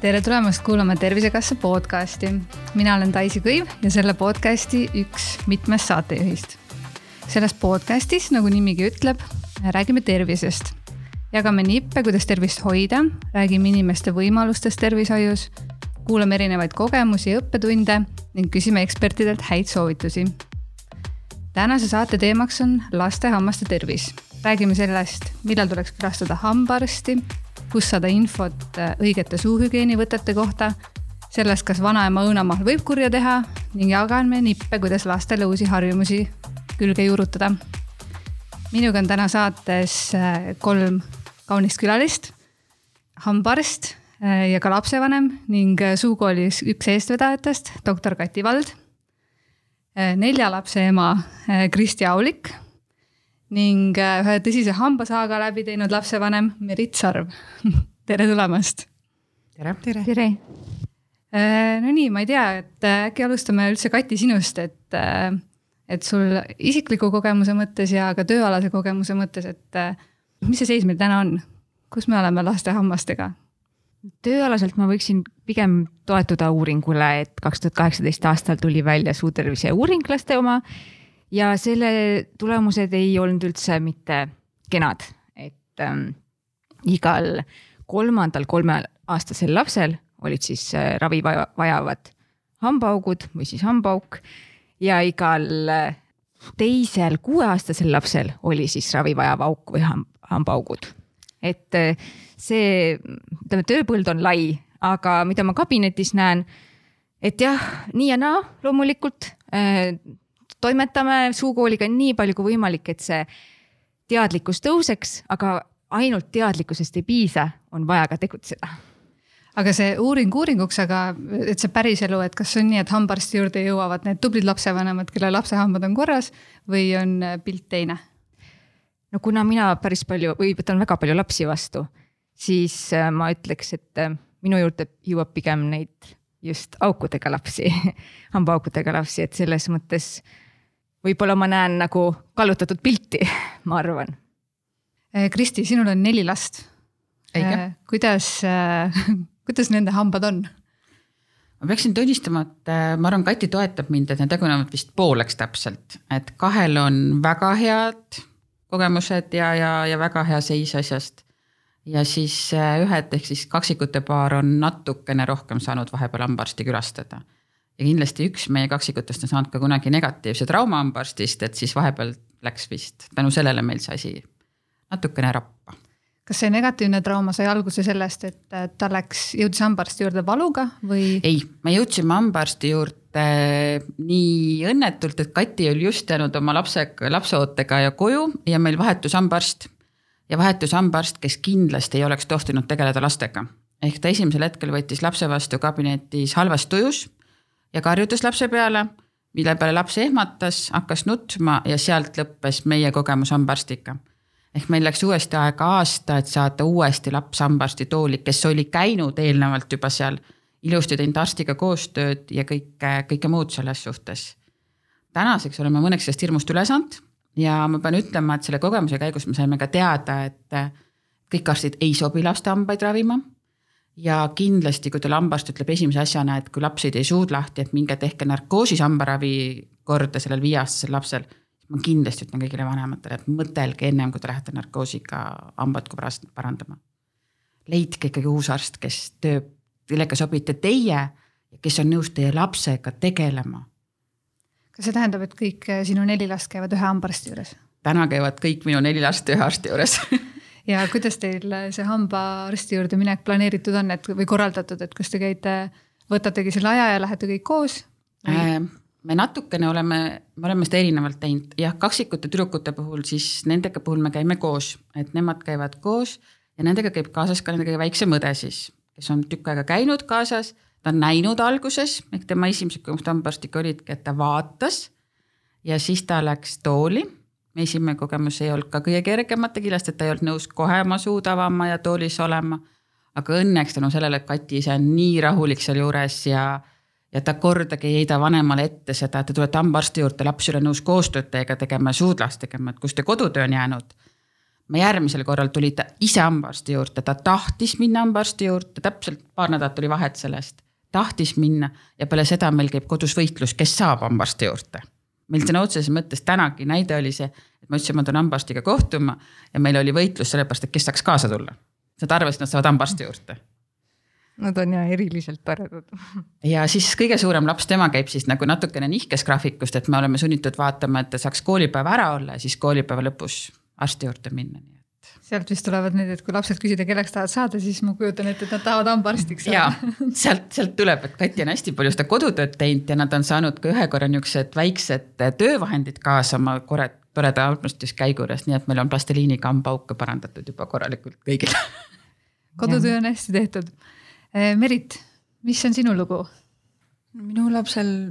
tere tulemast kuulama Tervisekassa podcasti. mina olen Daisy Kõiv ja selle podcasti üks mitmest saatejuhist. selles podcastis, nagu nimigi ütleb, räägime tervisest. jagame nippe, kuidas tervist hoida, räägime inimeste võimalustest tervishoius, kuulame erinevaid kogemusi ja õppetunde ning küsime ekspertidelt häid soovitusi. tänase saate teemaks on laste hammaste tervis. räägime sellest, millal tuleks külastada hambaarsti kus saada infot äh, õigete suuhügieenivõtete kohta, sellest, kas vanaema õunamahl võib kurja teha ning jagame nippe, kuidas lastele uusi harjumusi külge juurutada. minuga on täna saates äh, kolm kaunist külalist, hambaarst ja ka lapsevanem ning suukoolis üks eestvedajatest, doktor Kati Vald. nelja lapse ema Kristi Aulik ning äh, ühe tõsise hambasaaga läbi teinud lapsevanem Merit Sarv tere tulemast. tere. tere, tere.. Äh, no nii, ma ei tea, et äh, äkki alustame üldse Kati sinust, et, et sul isikliku kogemuse mõttes ja ka tööalase kogemuse mõttes, et mis see seis meil täna on, kus me oleme laste hammastega? Tööalaselt ma võiksin pigem toetuda uuringule, et kaks tuhat kaheksateist aastal tuli välja suutervise uuring laste oma ja selle tulemused ei olnud üldse mitte kenad, et ähm, igal kolmandal kolmeaastasel lapsel olid siis äh, ravi vajavad hambaaugud või siis hambaauk ja igal äh, teisel kuueaastasel lapsel oli siis ravi vajav auk või hambaaugud. Et äh, see, ütleme, tööpõld on lai, aga mida ma kabinetis näen, et jah, nii ja naa loomulikult äh, toimetame suukooliga nii palju kui võimalik, et see teadlikkus tõuseks, aga ainult teadlikkusest ei piisa, on vaja ka tegutseda aga see uuring uuringuks, aga et see päriselu, et kas on nii, et hambaarsti juurde jõuavad need tublid lapsevanemad, kelle lapsehambad on korras või on pilt teine? No kuna mina päris palju või võtan väga palju lapsi vastu, siis äh, ma ütleks, et äh, minu juurde jõuab pigem neid just aukudega lapsi hambaaukudega lapsi, et selles mõttes võib-olla ma näen nagu kallutatud pilti, ma arvan. Eh, Kristi, sinul on neli last. Kuidas, kuidas nende hambad on? ma peaksin tunnistama, et ma arvan, Kati toetab mind, et need jagunevad vist pooleks täpselt, et kahel on väga head kogemused ja, ja, ja väga hea seis asjast. ja siis ühed ehk siis kaksikute paar on natukene rohkem saanud vahepeal hambaarsti külastada ja kindlasti üks meie kaksikutest on saanud ka kunagi negatiivse trauma hambaarstist, et siis vahepeal läks vist tänu sellele meil see asi natukene rappa. kas see negatiivne trauma sai alguse sellest, et ta läks, jõudis hambaarsti juurde valuga või? ei, me jõudsime hambaarsti juurde nii õnnetult, et Kati oli just jäänud oma lapse, lapseootega ja koju ja meil vahetus hambaarst. ja vahetus hambaarst, kes kindlasti ei oleks tohtinud tegeleda lastega. ehk ta esimesel hetkel võttis lapse vastu kabinetis halvas tujus ja karjutas lapse peale, mille peale laps ehmatas, hakkas nutma ja sealt lõppes meie kogemus hambaarstiga. ehk meil läks uuesti aega aasta, et saada uuesti laps hambaarstitooli, kes oli käinud eelnevalt juba seal, ilusti teinud arstiga koostööd ja kõike, kõike muud selles suhtes. tänaseks oleme mõneks sellest hirmust üle saanud ja ma pean ütlema, et selle kogemuse käigus me saime ka teada, et kõik arstid ei sobi laste hambaid ravima ja kindlasti, kui teil hambaarst ütleb esimese asjana, et kui laps ei tee suud lahti, et minge tehke narkoosis hambaravi korda sellel viieaastasel lapsel. ma kindlasti ütlen kõigile vanematele, et mõtelge ennem kui te lähete narkoosiga hambad parandama. leidke ikkagi uus arst, kes tööb, kellega sobite teie ja kes on nõus teie lapsega tegelema. kas see tähendab, et kõik sinu neli last käivad ühe hambaarsti juures? täna käivad kõik minu neli last ühe arsti juures ja kuidas teil see hambaarsti juurde minek planeeritud on, et või korraldatud, et kas te käite, võtategi selle aja ja lähete kõik koos äh,? me natukene oleme, me oleme seda erinevalt teinud, jah, kaksikute tüdrukute puhul siis nendega puhul me käime koos, et nemad käivad koos ja nendega käib kaasas ka nende kõige väiksem õde siis, kes on tükk aega käinud kaasas, ta on näinud alguses, ehk tema esimesed kogemused hambaarstiga olidki, et ta vaatas ja siis ta läks tooli esimene kogemus ei olnud ka kõige kergemate küljest, et ta ei olnud nõus kohe oma suud avama ja toolis olema. aga õnneks tänu sellele, et Kati ise on nii rahulik sealjuures ja, ja ta kordagi ei heida vanemale ette seda, et te tulete hambaarsti juurde, laps ei ole nõus koostööd teiega tegema ja suudlast tegema, et kus teie kodutöö on jäänud. Ma järgmisel korral tuli ta ise hambaarsti juurde, ta tahtis minna hambaarsti juurde, täpselt paar nädalat oli vahet sellest. tahtis minna ja peale seda meil käib kodus võitlus, kes saab hambaarsti juurde. meil sõna otseses mõttes tänagi näide oli see, et ma ütlesin, ma tulen hambaarstiga kohtuma ja meil oli võitlus sellepärast, et kes saaks kaasa tulla. Nad arvasid, nad saavad hambaarsti juurde Nad on ja eriliselt toredad. ja siis kõige suurem laps, tema käib siis nagu natukene nihkes graafikust, et me oleme sunnitud vaatama, et ta saaks koolipäeva ära olla ja siis koolipäeva lõpus arsti juurde minna, nii et. sealt vist tulevad need, et kui lapsed küsida, kelleks tahad saada, siis ma kujutan ette, et nad tahavad hambaarstiks saada. ja sealt, sealt tuleb, et Kati on hästi palju seda kodutööd teinud ja nad on saanud ka ühe korra niuksed väiksed töövahendid kaasa oma kore, toreda armastuskäigu juures, nii et meil on plastiliiniga hambauke parandatud juba korralikult kõigil kodutöö on hästi tehtud Eh, Merit, mis on sinu lugu? minu lapsel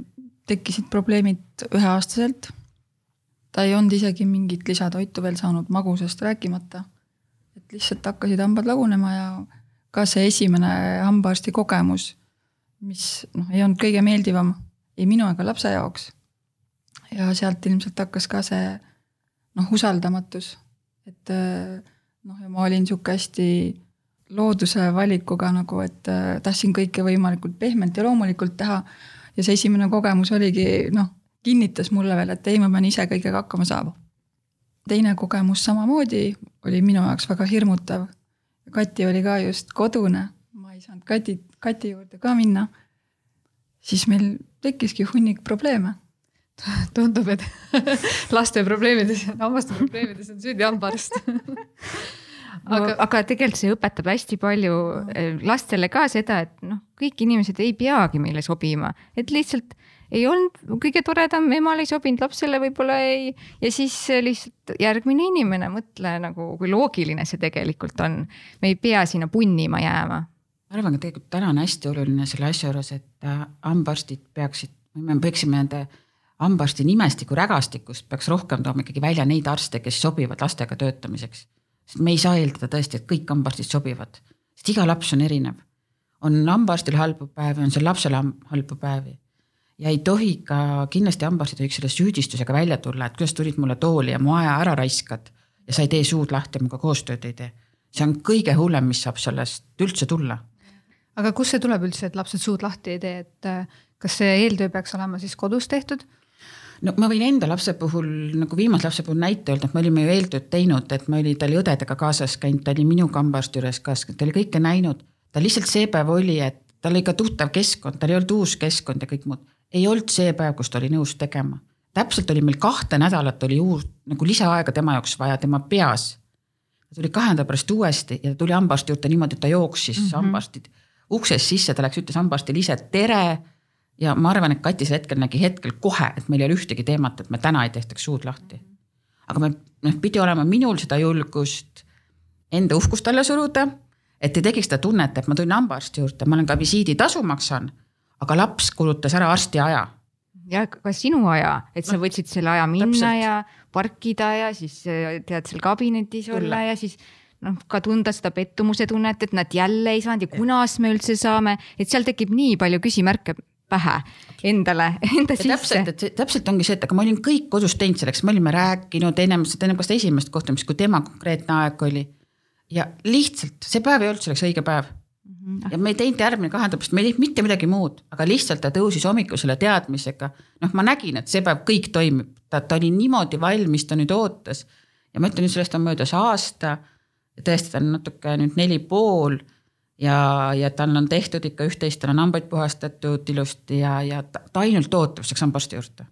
tekkisid probleemid üheaastaselt. Ta ei olnud isegi mingit lisatoitu veel saanud, magusast rääkimata. et lihtsalt hakkasid hambad lagunema ja ka see esimene hambaarsti kogemus, mis noh, ei olnud kõige meeldivam ei minu ega lapse jaoks. ja sealt ilmselt hakkas ka see noh, usaldamatus, et noh, ja ma olin sihuke hästi looduse valikuga nagu, et tahtsin kõike võimalikult pehmelt ja loomulikult teha. ja see esimene kogemus oligi noh, kinnitas mulle veel, et ei, ma pean ise kõigega hakkama saama. teine kogemus samamoodi oli minu jaoks väga hirmutav. Kati oli ka just kodune, ma ei saanud Kati, Kati juurde ka minna. siis meil tekkiski hunnik probleeme tundub, et laste probleemides, hammaste probleemides on süüdi hambaarst aga, aga tegelikult see õpetab hästi palju eh, lastele ka seda, et noh, kõik inimesed ei peagi meile sobima, et lihtsalt ei olnud kõige toredam, emale ei sobinud, lapsele võib-olla ei. ja siis lihtsalt järgmine inimene, mõtle nagu, kui loogiline see tegelikult on. me ei pea sinna punnima jääma. ma arvan, et tegelikult täna on hästi oluline selle asja juures, et äh, hambaarstid peaksid, me peaksime nende hambaarsti nimestiku rägastikust peaks rohkem tooma ikkagi välja neid arste, kes sobivad lastega töötamiseks sest me ei saa eeldada tõesti, et kõik hambaarstid sobivad, sest iga laps on erinev. on hambaarstil halbu päevi, on seal lapsel halbu päevi. Ja ei tohi ka, kindlasti hambaarstid ei tohiks selle süüdistusega välja tulla, et kuidas tulid mulle tooli ja mu aja ära raiskad ja sa ei tee suud lahti minuga koostööd ei tee. see on kõige hullem, mis saab sellest üldse tulla. aga kust see tuleb üldse, et lapsed suud lahti ei tee, et äh, kas see eeltöö peaks olema siis kodus tehtud no ma võin enda lapse puhul nagu viimase lapse puhul näite öelda, et me olime ju eeltööd teinud, et ma olin, ta oli õdedega kaasas käinud, ta oli minuga hambaarsti juures kaasas, ta oli kõike näinud. ta lihtsalt see päev oli, et tal oli ka tuttav keskkond, tal ei olnud uus keskkond ja kõik muud. Ei olnud see päev, kus ta oli nõus tegema. täpselt oli meil kahte nädalat oli uus nagu lisaaega tema jaoks vaja tema peas. ta tuli kahe nädala pärast uuesti ja ta tuli hambaarsti juurde niimoodi, et ta jooksis mm -hmm. hambaarstid uksest sisse, ta läks, ütles hambaarstile ise tere ja ma arvan, et Kati sel hetkel nägi hetkel kohe, et meil ei ole ühtegi teemat, et me täna ei tehtaks suud lahti. aga me, noh, pidi olema minul seda julgust enda uhkust alla suruda, et ei tekiks seda tunnet, et ma tulin hambaarsti juurde, ma olen ka visiiditasu maksan, aga laps kulutas ära arsti aja. ja ka sinu aja, et sa võtsid selle aja minna täpselt. ja parkida ja siis äh, tead seal kabinetis Külla. olla ja siis noh, ka tunda seda pettumuse tunnet, et nad jälle ei saanud ja kunas me üldse saame, et seal tekib nii palju küsimärke pähe endale, enda ja sisse. täpselt, et see täpselt ongi see, et aga me olime kõik kodus teinud selleks, me olime rääkinud ennem seda, ennem ka seda esimest kohtumist, kui tema konkreetne aeg oli. ja lihtsalt see päev ei olnud selleks õige päev. Ja me ei teinud järgmine kahe nädala pärast, me ei teinud mitte midagi muud, aga lihtsalt ta tõusis hommikul selle teadmisega. noh, ma nägin, et see päev kõik toimib, ta, ta oli niimoodi valmis, ta nüüd ootas. ja ma ütlen nüüd sellest on möödas aasta. tõesti, ta on natuke nüüd neli pool ja, ja tal on tehtud ikka üht-teist, tal on hambaid puhastatud ilusti ja, ja ta, ta ainult ootab selleks hambaarsti juurde.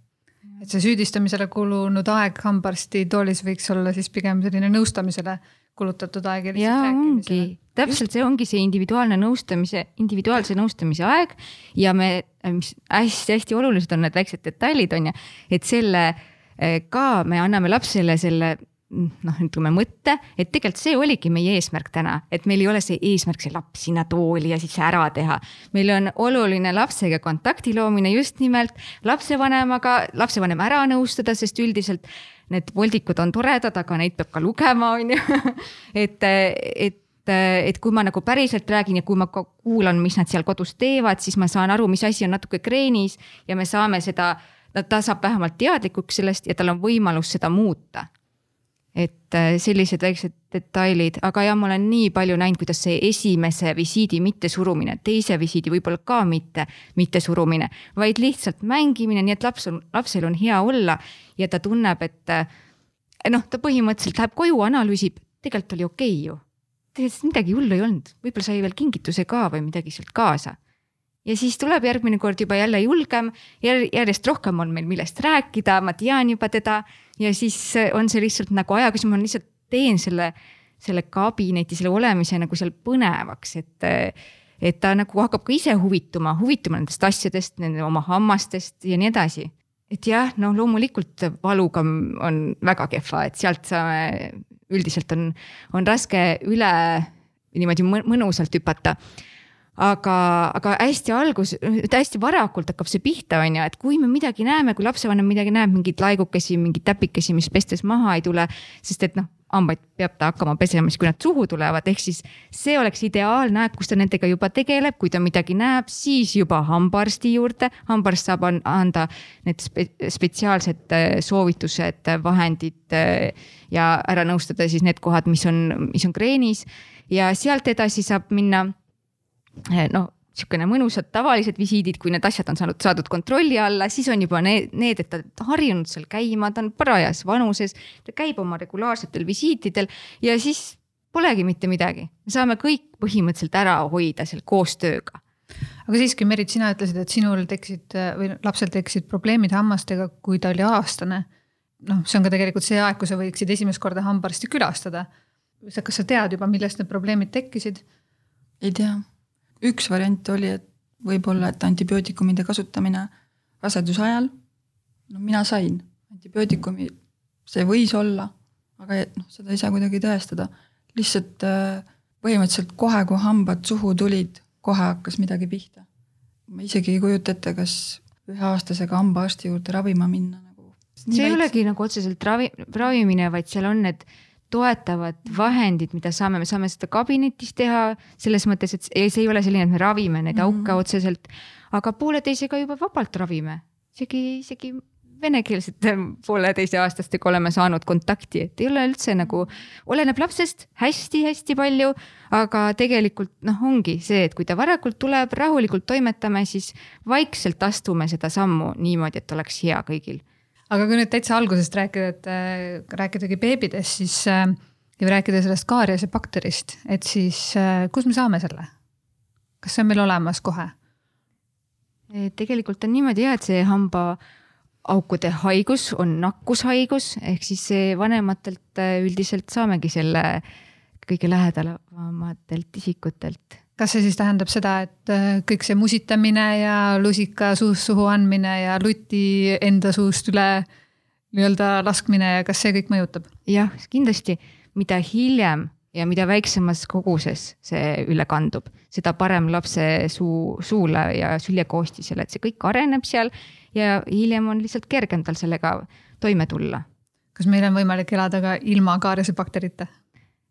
et see süüdistamisele kulunud aeg hambaarsti toolis võiks olla siis pigem selline nõustamisele kulutatud aeg. ja ongi, täpselt see ongi see individuaalne nõustamise, individuaalse nõustamise aeg ja me, mis hästi-hästi olulised on need väiksed detailid on ju, et selle eh, ka me anname lapsele selle noh, ütleme mõtte, et tegelikult see oligi meie eesmärk täna, et meil ei ole see eesmärk see laps sinna tooli ja siis ära teha. meil on oluline lapsega kontakti loomine just nimelt lapsevanemaga, lapsevanem ära nõustada, sest üldiselt need voldikud on toredad, aga neid peab ka lugema, on ju. et, et et kui ma nagu päriselt räägin ja kui ma kuulan, mis nad seal kodus teevad, siis ma saan aru, mis asi on natuke kreenis ja me saame seda, ta saab vähemalt teadlikuks sellest ja tal on võimalus seda muuta et äh, sellised väiksed detailid, aga jah, ma olen nii palju näinud, kuidas see esimese visiidi mittesurumine, teise visiidi võib-olla ka mitte mittesurumine, vaid lihtsalt mängimine, nii et laps on, lapsel on hea olla ja ta tunneb, et äh, noh, ta põhimõtteliselt läheb koju, analüüsib, tegelikult oli okei okay ju. tegelikult midagi hullu ei olnud, võib-olla sai veel kingituse ka või midagi sealt kaasa ja siis tuleb järgmine kord juba jälle julgem, järjest rohkem on meil millest rääkida, ma tean juba teda. Ja siis on see lihtsalt nagu aja küsimus, ma lihtsalt teen selle, selle kabineti, selle olemise nagu seal põnevaks, et et ta nagu hakkab ka ise huvituma, huvituma nendest asjadest, nende oma hammastest ja nii edasi. et jah, no loomulikult valuga on väga kehva, et sealt saame, üldiselt on, on raske üle niimoodi mõnusalt hüpata aga, aga hästi algus, hästi varakult hakkab see pihta, on ju, et kui me midagi näeme, kui lapsevanem midagi näeb, mingeid laigukesi, mingeid täpikesi, mis pestes maha ei tule, sest et noh, hambaid peab ta hakkama pesema siis, kui nad suhu tulevad, ehk siis see oleks ideaalne aeg, kus ta nendega juba tegeleb, kui ta midagi näeb, siis juba hambaarsti juurde. hambaarst saab anda need spe spetsiaalsed äh, soovitused, vahendid äh, ja ära nõustada siis need kohad, mis on, mis on kreenis. Ja sealt edasi saab minna Eh, no niisugune mõnusad tavalised visiidid, kui need asjad on saanud, saadud kontrolli alla, siis on juba need, need, et ta on harjunud seal käima, ta on parajas vanuses, ta käib oma regulaarsetel visiitidel ja siis polegi mitte midagi. me saame kõik põhimõtteliselt ära hoida seal koostööga. aga siiski, Merit, sina ütlesid, et sinul tekkisid või lapsel tekkisid probleemid hammastega, kui ta oli aastane. noh, see on ka tegelikult see aeg, kui sa võiksid esimest korda hambaarsti külastada. kas sa tead juba, millest need probleemid tekkisid? ei tea üks variant oli, et võib-olla, et antibiootikumide kasutamine raseduse ajal. no mina sain antibiootikumi, see võis olla, aga noh, seda ei saa kuidagi tõestada. lihtsalt äh, põhimõtteliselt kohe, kui hambad suhu tulid, kohe hakkas midagi pihta. ma isegi ei kujuta ette, kas üheaastasega hambaarsti juurde ravima minna nagu. see ei olegi nagu otseselt ravi, ravimine, vaid seal on need toetavad vahendid, mida saame, me saame seda kabinetis teha selles mõttes, et see ei ole selline, et me ravime neid auke mm -hmm. otseselt, aga pooleteisega juba vabalt ravime, isegi, isegi venekeelsete pooleteiseaastastega oleme saanud kontakti, et ei ole üldse nagu, oleneb lapsest hästi-hästi palju, aga tegelikult noh, ongi see, et kui ta varakult tuleb, rahulikult toimetame, siis vaikselt astume seda sammu niimoodi, et oleks hea kõigil aga kui nüüd täitsa algusest rääkida, et äh, rääkidagi beebidest, siis äh, ja rääkida sellest kaariase bakterist, et siis äh, kus me saame selle? kas see on meil olemas kohe? tegelikult on niimoodi jah, et see hambaaukude haigus on nakkushaigus, ehk siis vanematelt üldiselt saamegi selle kõige lähedamatelt isikutelt kas see siis tähendab seda, et äh, kõik see musitamine ja lusika suust suhu andmine ja luti enda suust üle nii-öelda laskmine ja kas see kõik mõjutab? jah, kindlasti, mida hiljem ja mida väiksemas koguses see üle kandub, seda parem lapse suu, suule ja süljekoostisele, et see kõik areneb seal ja hiljem on lihtsalt kergem tal sellega toime tulla. kas meil on võimalik elada ka ilma kaariasebakterita?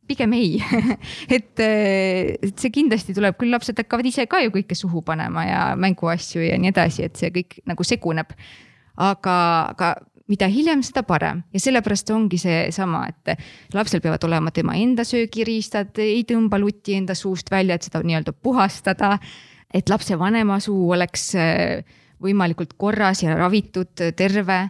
Pigem ei et, et see kindlasti tuleb, küll lapsed hakkavad ise ka ju kõike suhu panema ja mänguasju ja nii edasi, et see kõik nagu seguneb. aga, aga mida hiljem, seda parem ja sellepärast ongi seesama, et lapsel peavad olema tema enda söögiriistad, ei tõmba lutti enda suust välja, et seda nii-öelda puhastada. et lapsevanema suu oleks äh, võimalikult korras ja ravitud, terve.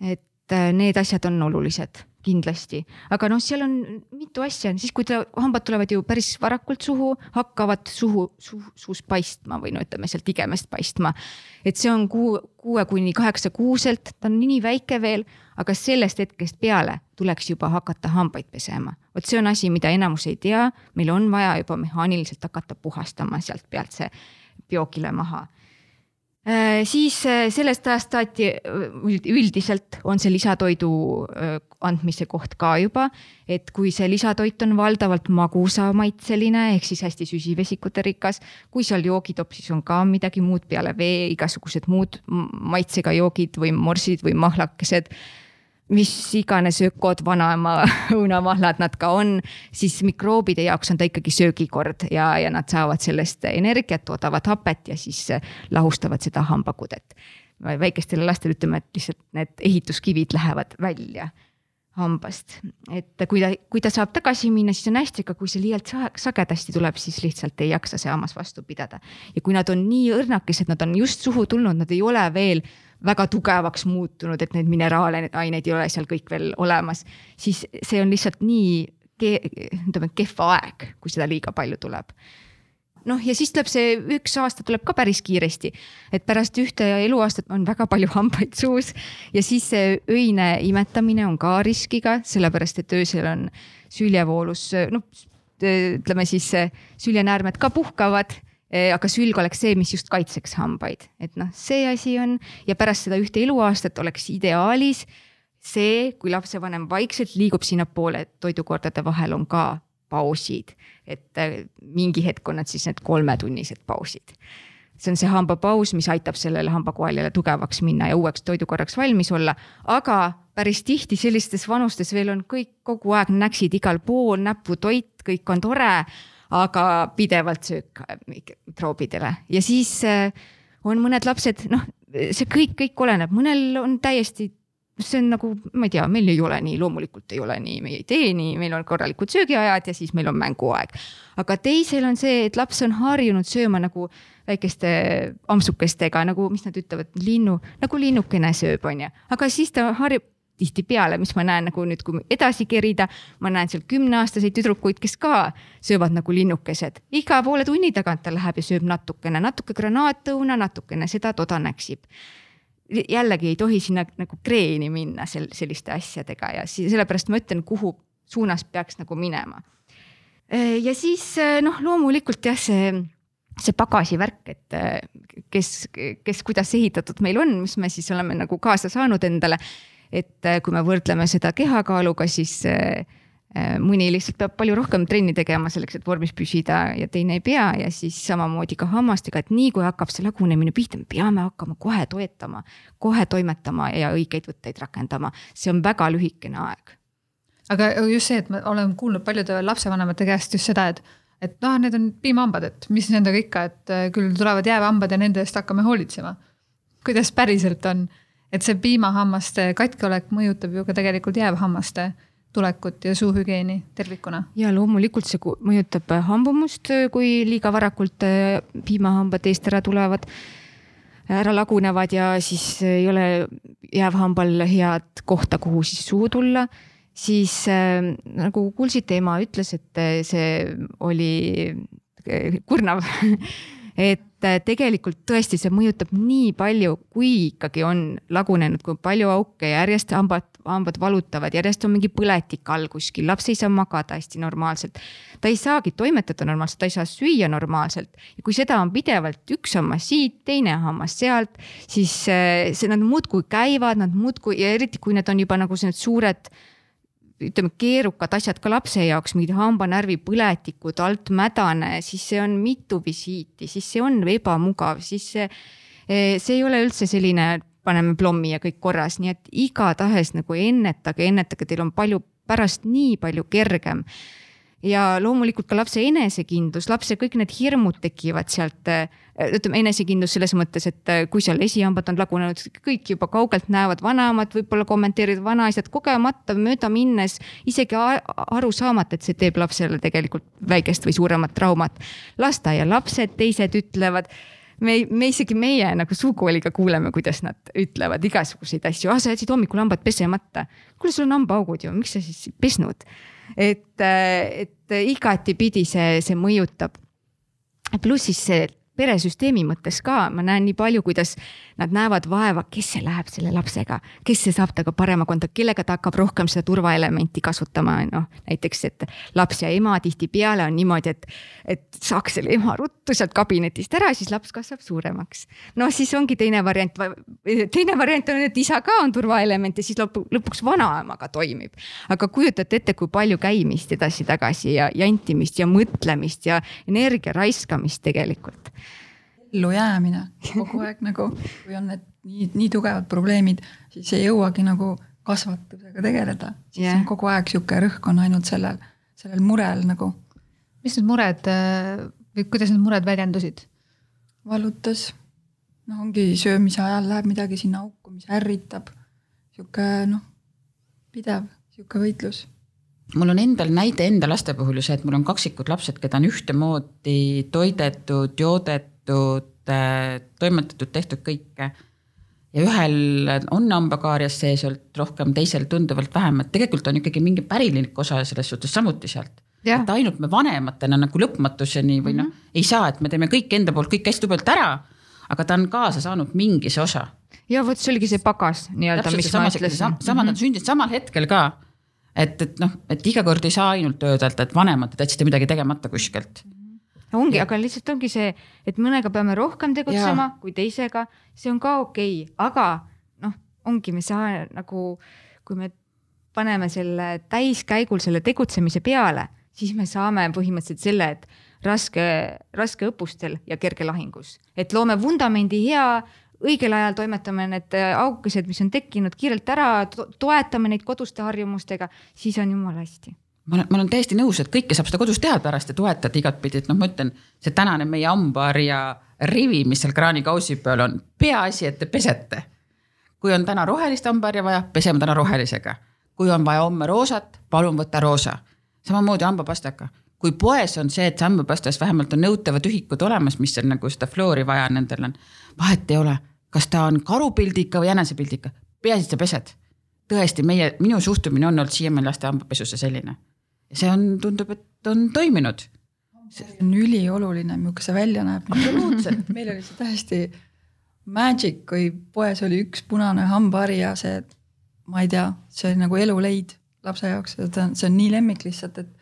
et äh, need asjad on olulised kindlasti, aga noh, seal on mitu asja, siis kui ta, hambad tulevad ju päris varakult suhu, hakkavad suhu, suhu, suus paistma või no ütleme sealt igemest paistma. et see on kuu, kuue kuni kaheksa kuuselt, ta on nii väike veel, aga sellest hetkest peale tuleks juba hakata hambaid pesema. vot see on asi, mida enamus ei tea, meil on vaja juba mehaaniliselt hakata puhastama sealt pealt see biokile maha siis äh, sellest ajast saati üldiselt on see lisatoidu äh, andmise koht ka juba, et kui see lisatoit on valdavalt magusamaitseline ehk siis hästi süsivesikute rikas, kui seal joogitopsis on ka midagi muud peale vee, igasugused muud maitsega joogid või morsid või mahlakesed mis iganes ökod, vanaema õunamahlad nad ka on, siis mikroobide jaoks on ta ikkagi söögikord ja, ja nad saavad sellest energiat, toodavad hapet ja siis lahustavad seda hambakudet. väikestele lastele ütleme, et lihtsalt need ehituskivid lähevad välja hambast. et kui ta, kui ta saab tagasi minna, siis on hästi, aga kui see liialt sagedasti tuleb, siis lihtsalt ei jaksa see hammas vastu pidada. ja kui nad on nii õrnakesed, nad on just suhu tulnud, nad ei ole veel väga tugevaks muutunud, et neid mineraalaineid ei ole seal kõik veel olemas, siis see on lihtsalt nii, ütleme kehva aeg, kui seda liiga palju tuleb. noh, ja siis tuleb see üks aasta tuleb ka päris kiiresti, et pärast ühte eluaastat on väga palju hambaid suus ja siis see öine imetamine on ka riskiga, sellepärast et öösel on süljevoolus, noh ütleme siis süljenäärmed ka puhkavad aga sülg oleks see, mis just kaitseks hambaid, et noh, see asi on ja pärast seda ühte eluaastat oleks ideaalis see, kui lapsevanem vaikselt liigub sinnapoole, et toidukordade vahel on ka pausid, et äh, mingi hetk on need siis need kolmetunnised pausid. see on see hambapaus, mis aitab sellele hambakoaljale tugevaks minna ja uueks toidukorraks valmis olla, aga päris tihti sellistes vanustes veel on kõik kogu aeg näksid igal pool, näputoit, kõik on tore, aga pidevalt söök mikroobidele ja siis äh, on mõned lapsed, noh, see kõik, kõik oleneb, mõnel on täiesti see on nagu, ma ei tea, meil ei ole nii, loomulikult ei ole nii, me ei tee nii, meil on korralikud söögiajad ja siis meil on mänguaeg. aga teisel on see, et laps on harjunud sööma nagu väikeste ampsukestega nagu, mis nad ütlevad, linnu, nagu linnukene sööb, on ju, aga siis ta harjub tihtipeale, mis ma näen nagu nüüd, kui edasi kerida, ma näen seal kümneaastaseid tüdrukuid, kes ka söövad nagu linnukesed. iga poole tunni tagant ta läheb ja sööb natukene, natuke granaatõuna, natukene seda-toda näksib jällegi ei tohi sinna nagu kreeni minna sel, selliste asjadega ja sellepärast ma ütlen, kuhu suunas peaks nagu minema. ja siis noh, loomulikult jah, see, see pagasivärk, et kes, kes, kuidas ehitatud meil on, mis me siis oleme nagu kaasa saanud endale. Et kui me võrdleme seda kehakaaluga, siis Äh, mõni lihtsalt peab palju rohkem trenni tegema selleks, et vormis püsida ja teine ei pea ja siis samamoodi ka hammastega, et nii kui hakkab see lagunemine pihta, me peame hakkama kohe toetama, kohe toimetama ja õigeid võtteid rakendama, see on väga lühikene aeg. aga just see, et ma olen kuulnud paljude lapsevanemate käest just seda, et, et noh, need on piimhambad, et mis nendega ikka, et äh, küll tulevad jäävhambad ja nende eest hakkame hoolitsema. kuidas päriselt on, et see piimahammaste katkeolek mõjutab ju ka tegelikult jäävhammaste tulekut ja suuhügieeni tervikuna? ja loomulikult see mõjutab hambumust, kui liiga varakult äh, piimahambad eest ära tulevad, ära lagunevad ja siis ei ole jäävhambal head kohta, kuhu siis suhu tulla siis äh, nagu kuulsite, ema ütles, et äh, see oli äh, kurnav et äh, tegelikult tõesti see mõjutab nii palju, kui ikkagi on lagunenud, kui palju auke järjest hambad, hambad valutavad, järjest on mingi põletik all kuskil, laps ei saa magada hästi normaalselt. ta ei saagi toimetada normaalselt, ta ei saa süüa normaalselt ja kui seda on pidevalt üks hammas siit, teine hammas sealt, siis äh, see, nad muudkui käivad, nad muudkui ja eriti, kui need on juba nagu need suured ütleme, keerukad asjad ka lapse jaoks, mingid hambanärvi põletikud, alt mädane, siis see on mitu visiiti, siis see on ebamugav, siis see, see ei ole üldse selline, paneme plommi ja kõik korras, nii et igatahes nagu ennetage, ennetage, teil on palju pärast nii palju kergem ja loomulikult ka lapse enesekindlus, lapse kõik need hirmud tekivad sealt, äh, ütleme enesekindlus selles mõttes, et äh, kui seal esihambad on lagunenud, kõik juba kaugelt näevad, vanaemad võib-olla kommenteerivad, vanaisad kogemata mööda minnes, isegi aru saamata, et see teeb lapsele tegelikult väikest või suuremat traumat. lasteaialapsed, teised ütlevad me, me isegi meie nagu sugukooliga kuuleme, kuidas nad ütlevad igasuguseid asju, ah sa jätsid hommikul hambad pesemata. kuule, sul on hambaaugud ju, miks sa siis pesnud? Et, et igatipidi see, see mõjutab. pluss siis see peresüsteemi mõttes ka, ma näen nii palju, kuidas nad näevad vaeva, kes see läheb selle lapsega, kes see saab temaga parema kontakti, kellega ta hakkab rohkem seda turvaelementi kasutama, noh näiteks, et laps ja ema tihtipeale on niimoodi, et, et saaks selle ema ruttu sealt kabinetist ära, siis laps kasvab suuremaks. no siis ongi teine variant, teine variant on, et isa ka on turvaelement ja siis lõpu, lõpuks vanaemaga toimib. aga kujutate ette, kui palju käimist edasi-tagasi ja jantimist ja mõtlemist ja energia raiskamist tegelikult ellujäämine kogu aeg nagu, kui on need nii, nii tugevad probleemid, siis ei jõuagi nagu kasvatusega tegeleda, siis yeah. on kogu aeg sihuke rõhk on ainult sellel, sellel murel nagu mis need mured äh, või kuidas need mured väljendusid? vallutas. noh, ongi söömise ajal läheb midagi sinna auku, mis ärritab. sihuke noh, pidev sihuke võitlus mul on endal näide enda laste puhul ju see, et mul on kaksikud lapsed, keda on ühtemoodi toidetud, joodetud, toimetatud, tehtud kõike. ja ühel on hambakaarias sees olnud rohkem, teisel tunduvalt vähem, et tegelikult on ikkagi mingi pärilik osa selles suhtes samuti sealt. Et ainult me vanematena nagu lõpmatuseni või noh mm -hmm., ei saa, et me teeme kõik enda poolt kõik hästi tubelt ära, aga ta on kaasa saanud mingi see osa. ja vot see oligi see pagas nii-öelda, mis ma ütlesin sama, sama nad sündisid samal hetkel ka. et, et noh, et iga kord ei saa ainult öelda, et vanemad, et jätsite midagi tegemata kuskilt ongi, aga lihtsalt ongi see, et mõnega peame rohkem tegutsema ja. kui teisega, see on ka okei okay., aga noh, ongi, me saa nagu, kui me paneme selle täiskäigul selle tegutsemise peale, siis me saame põhimõtteliselt selle, et raske, raske õppustel ja kerge lahingus, et loome vundamendi hea õigel ajal toimetame need aukesed, mis on tekkinud kiirelt ära, toetame neid koduste harjumustega, siis on jumala hästi ma olen, ma olen täiesti nõus, et kõike saab seda kodus teha pärast ja toetada igatpidi, et noh, ma ütlen, see tänane meie hambaharja rivi, mis seal kraanikausi peal on, peaasi, et te pesete. kui on täna rohelist hambaharja vaja, peseme täna rohelisega. kui on vaja homme roosat, palun võta roosa. samamoodi hambapastaka, kui poes on see, et hambapastas vähemalt on nõutavad ühikud olemas, mis on nagu seda fluori vaja nendel on, vahet ei ole, kas ta on karupildika või jänesepildika, peaasi, et sa pesed tõesti meie, minu suhtumine on olnud siiamaani laste hambapesusse selline ja see on, tundub, et on toiminud. see on ülioluline, milline see välja näeb. absoluutselt, meil oli see täiesti magic, kui poes oli üks punane hambahari ja see, ma ei tea, see oli nagu eluleid lapse jaoks, on, see on nii lemmik lihtsalt, et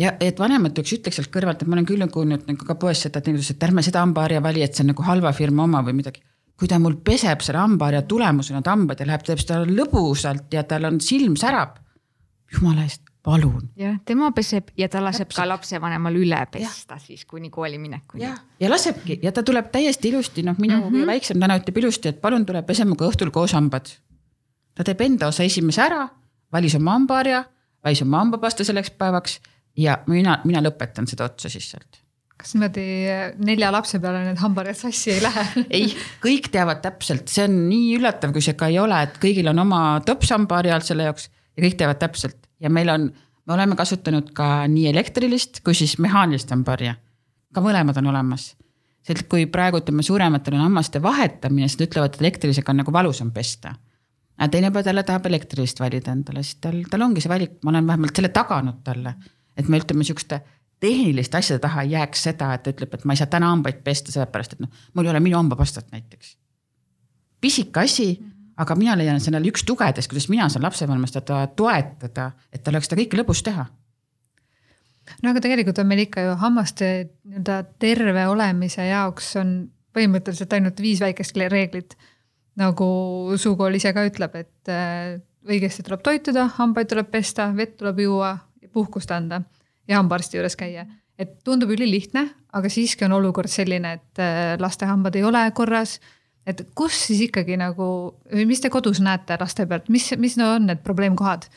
ja et vanemad üks ütleks sealt kõrvalt, et ma olen küll kuulnud nagu ka poes seda, et ütlesid, et ärme seda hambaharja vali, et see on nagu halva firma oma või midagi. kui ta mul peseb selle hambaharja tulemusena need hambad ja läheb, teeb seda lõbusalt ja tal on silm särab. jumala eest, palun. jah, tema peseb ja ta laseb Täpselt. ka lapsevanemal üle pesta siis kuni kooli minekuni. ja, ja lasebki ja ta tuleb täiesti ilusti, noh, minu mm. -hmm. väiksem täna ütleb ilusti, et palun tule pese minuga õhtul koos hambad. ta teeb enda osa esimese ära, valis oma hambaharja, valis oma hambapasta selleks päevaks ja mina, mina lõpetan seda otsa siis sealt kas niimoodi nelja lapse peale need hambaharjad sassi ei lähe? ei, kõik teavad täpselt, see on nii üllatav, kui see ka ei ole, et kõigil on oma topshambaharjal selle jaoks ja kõik teavad täpselt ja meil on, me oleme kasutanud ka nii elektrilist kui siis mehaanilist hambaharja. ka mõlemad on olemas. sest kui praegu ütleme, suurematel on hammaste vahetamine, siis nad ütlevad, et elektrilisega on nagu valusam pesta. aga teine päev jälle tahab elektrilist valida endale, siis tal, tal ongi see valik, ma olen vähemalt selle taganud talle. et me ütleme sihukeste tehniliste asjade taha ei jääks seda, et ta ütleb, et ma ei saa täna hambaid pesta, sellepärast et noh, mul ei ole minu hambapastat näiteks pisike asi, aga mina leian, et see on jälle üks tugedest, kuidas mina saan lapsevanemast teda toetada, et tal oleks seda kõike lõbus teha. no aga tegelikult on meil ikka ju hammaste nii-öelda terve olemise jaoks on põhimõtteliselt ainult viis väikest reeglit. nagu suukool ise ka ütleb, et äh, õigesti tuleb toituda, hambaid tuleb pesta, vett tuleb juua, puhkust anda ja hambaarsti juures käia. et tundub ülilihtne, aga siiski on olukord selline, et äh, laste hambad ei ole korras et kus siis ikkagi nagu või mis te kodus näete laste pealt, mis, mis no on need probleemkohad?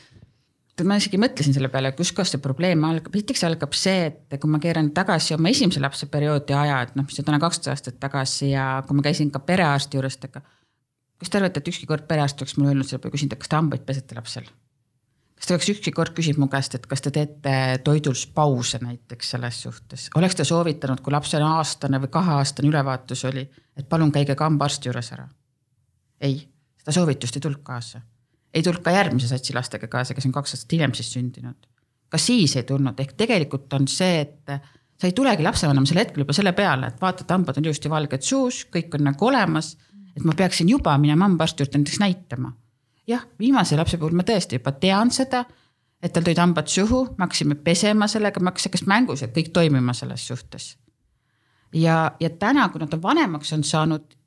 ma isegi mõtlesin selle peale, kuskohast see probleem algab, esiteks algab see, et kui ma keeran tagasi oma esimese lapse perioodi aja, et noh, mis on kaksteist aastat tagasi ja kui ma käisin ka perearsti juures, kas te arvate, et ükski kord perearst oleks mulle öelnud selle peale küsinud, et kas te hambaid pesete lapsel? Kas ta oleks ükski kord küsinud mu käest, et kas te teete toidus pause näiteks selles suhtes, oleks ta soovitanud, kui lapsel aastane või kaheaastane ülevaatus oli, et palun käige ka hambaarsti juures ära? ei, seda soovitust ei tulnud kaasa ei tulnud ka järgmise satsi lastega kaasa, kes on kaks aastat hiljem siis sündinud. ka siis ei tulnud, ehk tegelikult on see, et sa ei tulegi lapsevanema sel hetkel juba selle peale, et vaatad, hambad on ilusti valged suus, kõik on nagu olemas. et ma peaksin juba minema hambaarsti juurde näiteks näitama. jah, viimase lapse puhul ma tõesti juba tean seda, et tal tulid hambad suhu, me hakkasime pesema sellega, me hakkasime kas mängus, kõik toimima selles suhtes. ja, ja täna, kui nad on vanemaks on saanud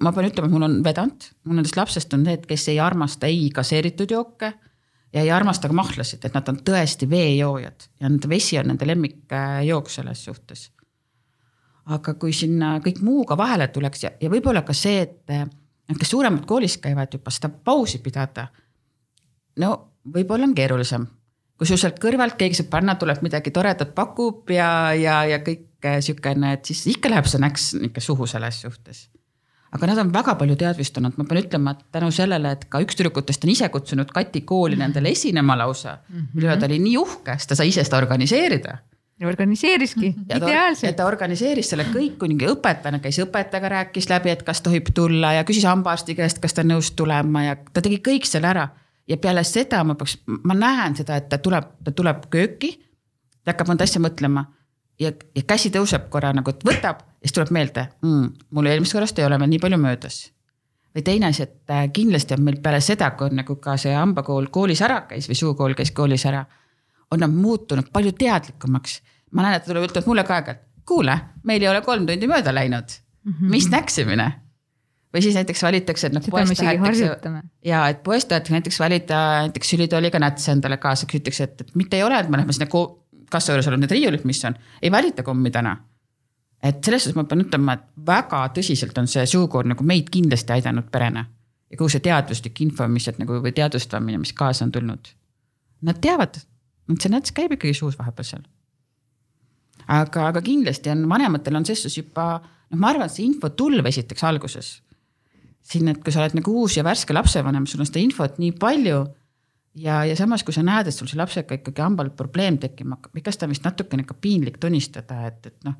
ma pean ütlema, et mul on vedanud, mul nendest lapsest on need, kes ei armasta ei gaseeritud jooke ja ei armasta ka mahlasid, et nad on tõesti veejoojad ja nende vesi on nende lemmikjook selles suhtes. aga kui sinna kõik muuga vahele tuleks ja, ja võib-olla ka see, et need, kes suuremad koolis käivad juba seda pausi pidada. no võib-olla on keerulisem. kui sul sealt kõrvalt keegi sõbranna tuleb midagi toredat pakub ja, ja, ja kõik sihukene, et siis ikka läheb see näks ikka suhu selles suhtes aga nad on väga palju teadvustanud, ma pean ütlema, et tänu sellele, et ka üks tüdrukutest on ise kutsunud Kati kooli nendele esinema lausa mm. -hmm. mille üle ta oli nii uhke, sest ta sai ise seda organiseerida. Organiseeriski mm, -hmm. ideaalselt. ta organiseeris selle kõik, kuni õpetajana käis õpetajaga, rääkis läbi, et kas tohib tulla ja küsis hambaarsti käest, kas ta on nõus tulema ja ta tegi kõik selle ära. ja peale seda ma peaks, ma näen seda, et ta tuleb, ta tuleb kööki, ta hakkab mõnda asja mõtlema ja, ja käsi tõuseb korra nagu, et võtab ja siis tuleb meelde mm,, mul eelmisest korrast ei ole veel nii palju möödas. või teine asi, et kindlasti on meil peale seda, kui on nagu ka see hambakool koolis ära käis või suukool käis koolis ära, on nad muutunud palju teadlikumaks. ma näen, et tuleb ütlema mulle ka aeg-ajalt, kuule, meil ei ole kolm tundi mööda läinud mm, -hmm. mis näksimine või siis näiteks valitakse, et noh. isegi harjutame. ja et poest tahetakse näiteks valida näiteks ülitooliga nätse endale kaasa, küsitakse, et, et mitte ei ole, et me lähme sinna kassa juures olevad need riiulid, mis on, ei valita kommi täna. et selles suhtes ma pean ütlema, et väga tõsiselt on see suukoor nagu meid kindlasti aidanud perena. ja kogu see teaduslik info, mis sealt nagu või teadvustamine, mis kaasa on tulnud. Nad teavad, see näts käib ikkagi suus vahepeal seal. aga, aga kindlasti on vanematel on ses suhtes juba, noh, ma arvan, et see info tulv esiteks alguses. siin, et kui sa oled nagu uus ja värske lapsevanem, sul on seda infot nii palju ja, ja samas, kui sa näed, et sul see lapsega ikkagi hambal probleem tekkima hakkab, seda on vist natukene ka piinlik tunnistada, et, et noh.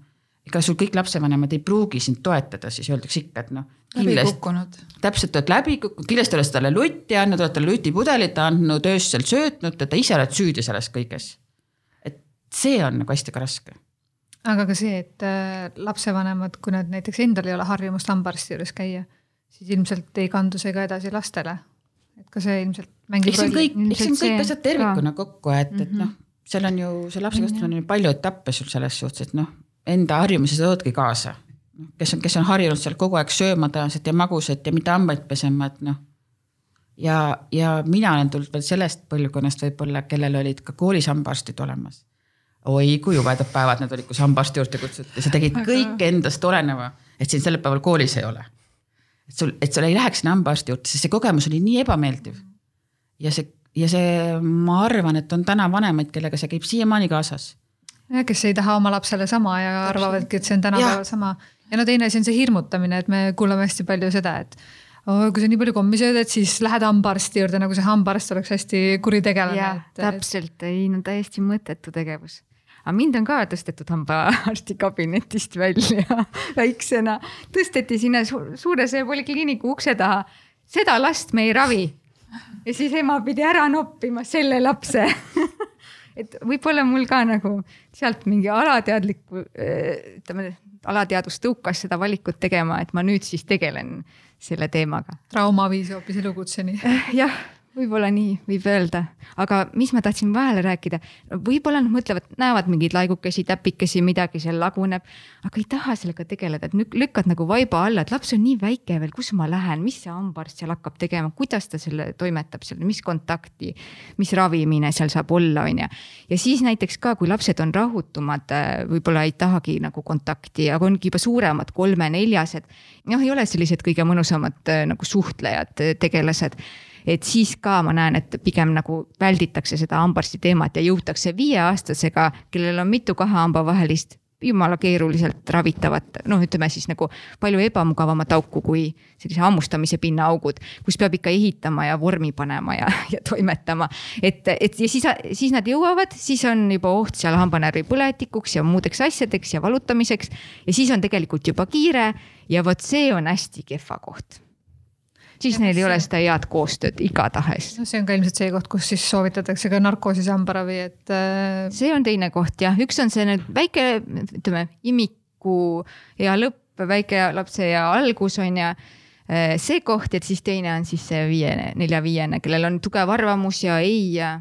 Ega sul kõik lapsevanemad ei pruugi sind toetada, siis öeldakse ikka, et noh. läbi kukkunud. täpselt, oled läbi kukkunud, kindlasti oled talle lutti andnud, oled talle lutipudelit andnud, öösel söötnud teda, ise oled süüdi selles kõiges. et see on nagu hästi ka raske aga ka see, et äh, lapsevanemad, kui nad näiteks endal ei ole harjumust hambaarsti juures käia, siis ilmselt ei kandu see ka edasi lastele et ka see ilmselt mängib eks see on kõik, eks see on kõik asjad tervikuna kokku, et mm, -hmm. et mhm. noh, seal on ju see lapse kasvatamine on palju etappe sul selles suhtes, et noh, enda harjumusi sa toodki kaasa. kes on, kes on harjunud seal kogu aeg sööma tõenäoliselt ja magusat ja mitte hambaid pesema, et noh. ja, ja mina olen tulnud veel sellest põlvkonnast võib-olla, kellel olid ka koolis hambaarstid olemas. oi kui jubedad päevad need olid, kus hambaarsti juurde kutsuti, sa tegid kõik endast oleneva, et sind sel päeval koolis ei ole et sul, et sul ei läheks sinna hambaarsti juurde, sest see kogemus oli nii ebameeldiv. ja see, ja see, ma arvan, et on täna vanemaid, kellega see käib siiamaani kaasas. Kes ei taha oma lapsele sama ja arvavadki, et see on tänapäeval sama. ja no teine asi on see hirmutamine, et me kuuleme hästi palju seda, et oh, kui sa nii palju kommi sööd, et siis lähed hambaarsti juurde, nagu see hambaarst oleks hästi kuri tegelane. täpselt, ei no täiesti mõttetu tegevus aga mind on ka tõstetud hambaarsti kabinetist välja väiksena, tõsteti sinna su suure see polikliiniku ukse taha. seda last me ei ravi. ja siis ema pidi ära noppima selle lapse et võib-olla mul ka nagu sealt mingi alateadlikku, ütleme, alateadvus tõukas seda valikut tegema, et ma nüüd siis tegelen selle teemaga. trauma viis hoopis elukutseni. jah võib-olla nii võib öelda, aga mis ma tahtsin vahele rääkida, võib-olla nad mõtlevad, näevad mingeid laigukesi, täpikesi, midagi seal laguneb, aga ei taha sellega tegeleda, et lükkad nagu vaiba alla, et laps on nii väike veel, kus ma lähen, mis see hambaarst seal hakkab tegema, kuidas ta selle toimetab seal, mis kontakti, mis ravimine seal saab olla, on ju. ja siis näiteks ka, kui lapsed on rahutumad, võib-olla ei tahagi nagu kontakti, aga ongi juba suuremad, kolme-neljased. noh, ei ole sellised kõige mõnusamad nagu suhtlejad, tegelased et siis ka ma näen, et pigem nagu välditakse seda hambaarsti teemat ja jõutakse viieaastasega, kellel on mitu kahe hamba vahelist jumala keeruliselt ravitavat, noh, ütleme siis nagu palju ebamugavamat auku kui sellise hammustamise pinnaaugud, kus peab ikka ehitama ja vormi panema ja, ja toimetama. et, et ja siis, siis nad jõuavad, siis on juba oht seal hambanärvi põletikuks ja muudeks asjadeks ja valutamiseks. ja siis on tegelikult juba kiire ja vot see on hästi kehva koht siis ja neil ei ole seda head koostööd igatahes. no see on ka ilmselt see koht, kus siis soovitatakse ka narkoosis hambaravi, et. Äh, see on teine koht jah, üks on see nüüd väike, ütleme imiku ea lõpp, väike lapse ea algus on ju äh, see koht, et siis teine on siis see viiene, nelja-viiene, kellel on tugev arvamus ja ei ja.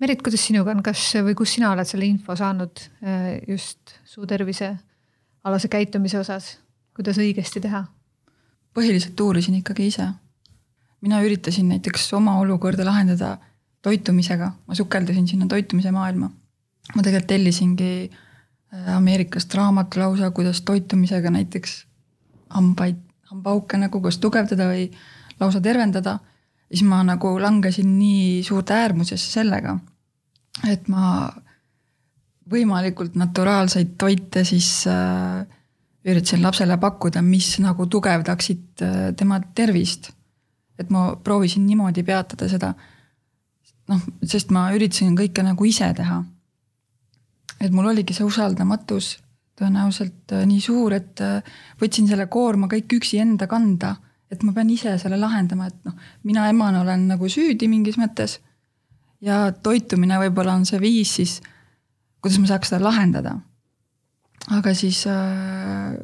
Merit, kuidas sinuga on, kas või kust sina oled selle info saanud äh, just suutervise alase käitumise osas, kuidas õigesti teha? Põhiliselt uurisin ikkagi ise. mina üritasin näiteks oma olukorda lahendada toitumisega, ma sukeldusin sinna toitumise maailma. ma tegelikult tellisingi äh, Ameerikast raamatu lausa, kuidas toitumisega näiteks hambaid, hambaauke nagu kas tugevdada või lausa tervendada. siis ma nagu langesin nii suurde äärmusesse sellega, et ma võimalikult naturaalseid toite siis äh, üritasin lapsele pakkuda, mis nagu tugevdaksid äh, tema tervist. et ma proovisin niimoodi peatada seda. noh, sest ma üritasin kõike nagu ise teha. et mul oligi see usaldamatus tõenäoliselt äh, nii suur, et äh, võtsin selle koorma kõik üksi enda kanda, et ma pean ise selle lahendama, et noh, mina emana olen nagu süüdi mingis mõttes. ja toitumine võib-olla on see viis siis, kuidas ma saaks seda lahendada aga siis äh,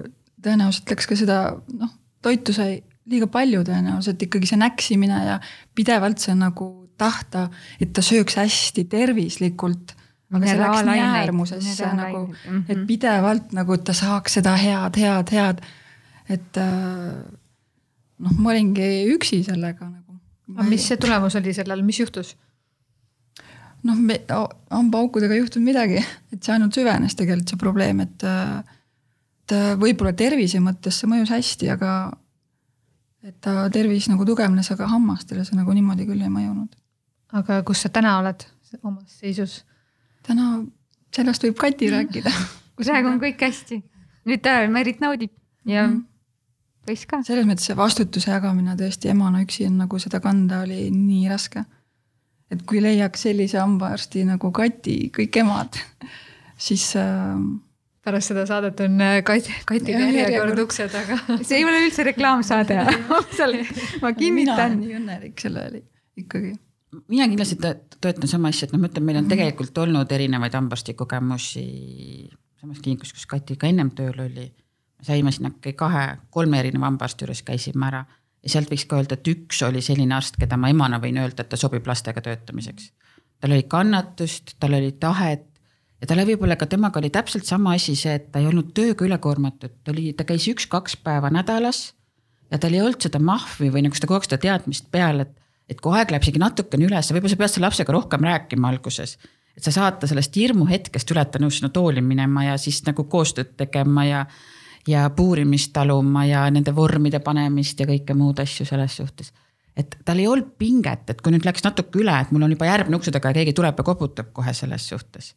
tõenäoliselt läks ka seda noh, toitu sai liiga palju tõenäoliselt ikkagi see näksimine ja pidevalt see nagu tahta, et ta sööks hästi tervislikult. aga see läks nii äärmusesse nagu, et mhm. pidevalt nagu ta saaks seda head, head, head. et äh, noh, ma olingi üksi sellega nagu. aga mis see tulemus oli sellel, mis juhtus? Noh, me hambaaukudega ei juhtunud midagi, et see ainult süvenes tegelikult see probleem, et. et võib-olla tervise mõttes see mõjus hästi, aga et ta tervis nagu tugevnes, aga hammastele see nagu niimoodi küll ei mõjunud. aga kus sa täna oled omas seisus? täna, sellest võib Kati rääkida praegu on kõik hästi, nüüd ta Merit naudib ja mm -hmm. võis ka. selles mõttes see vastutuse jagamine tõesti emana üksi on nagu seda kanda oli nii raske et kui leiaks sellise hambaarsti nagu Kati, kõik emad, siis äh, pärast seda saadet on äh, Kati, Kati järjekord ukse taga. see ei ole üldse reklaamsaade ma kinnitan. mina olen nii õnnelik selle üle ikkagi. mina kindlasti toetan sama asja, et noh, ma ütlen, meil on tegelikult olnud erinevaid hambaarsti kogemusi samas kliinikus, kus Kati ka ennem tööl oli. saime sinna kahe, kolme erineva hambaarsti juures käisime ära ja sealt võiks ka öelda, et üks oli selline arst, keda ma emana võin öelda, et ta sobib lastega töötamiseks. tal oli kannatust, tal oli tahet ja tal võib-olla ka temaga oli täpselt sama asi see, et ta ei olnud tööga ülekoormatud, ta oli, ta käis üks-kaks päeva nädalas. ja tal ei olnud seda mahvi või nagu seda kogu aeg seda teadmist peal, et, et kui aeg läheb isegi natukene üles, võib-olla sa pead selle lapsega rohkem rääkima alguses. et sa saad ta sellest hirmuhetkest üle, et ta nõus sinna tooli minema ja siis nagu koostööd tegema ja ja puurimist taluma ja nende vormide panemist ja kõike muud asju selles suhtes. et tal ei olnud pinget, et kui nüüd läks natuke üle, et mul on juba järgmine ukse taga ja keegi tuleb ja koputab kohe selles suhtes.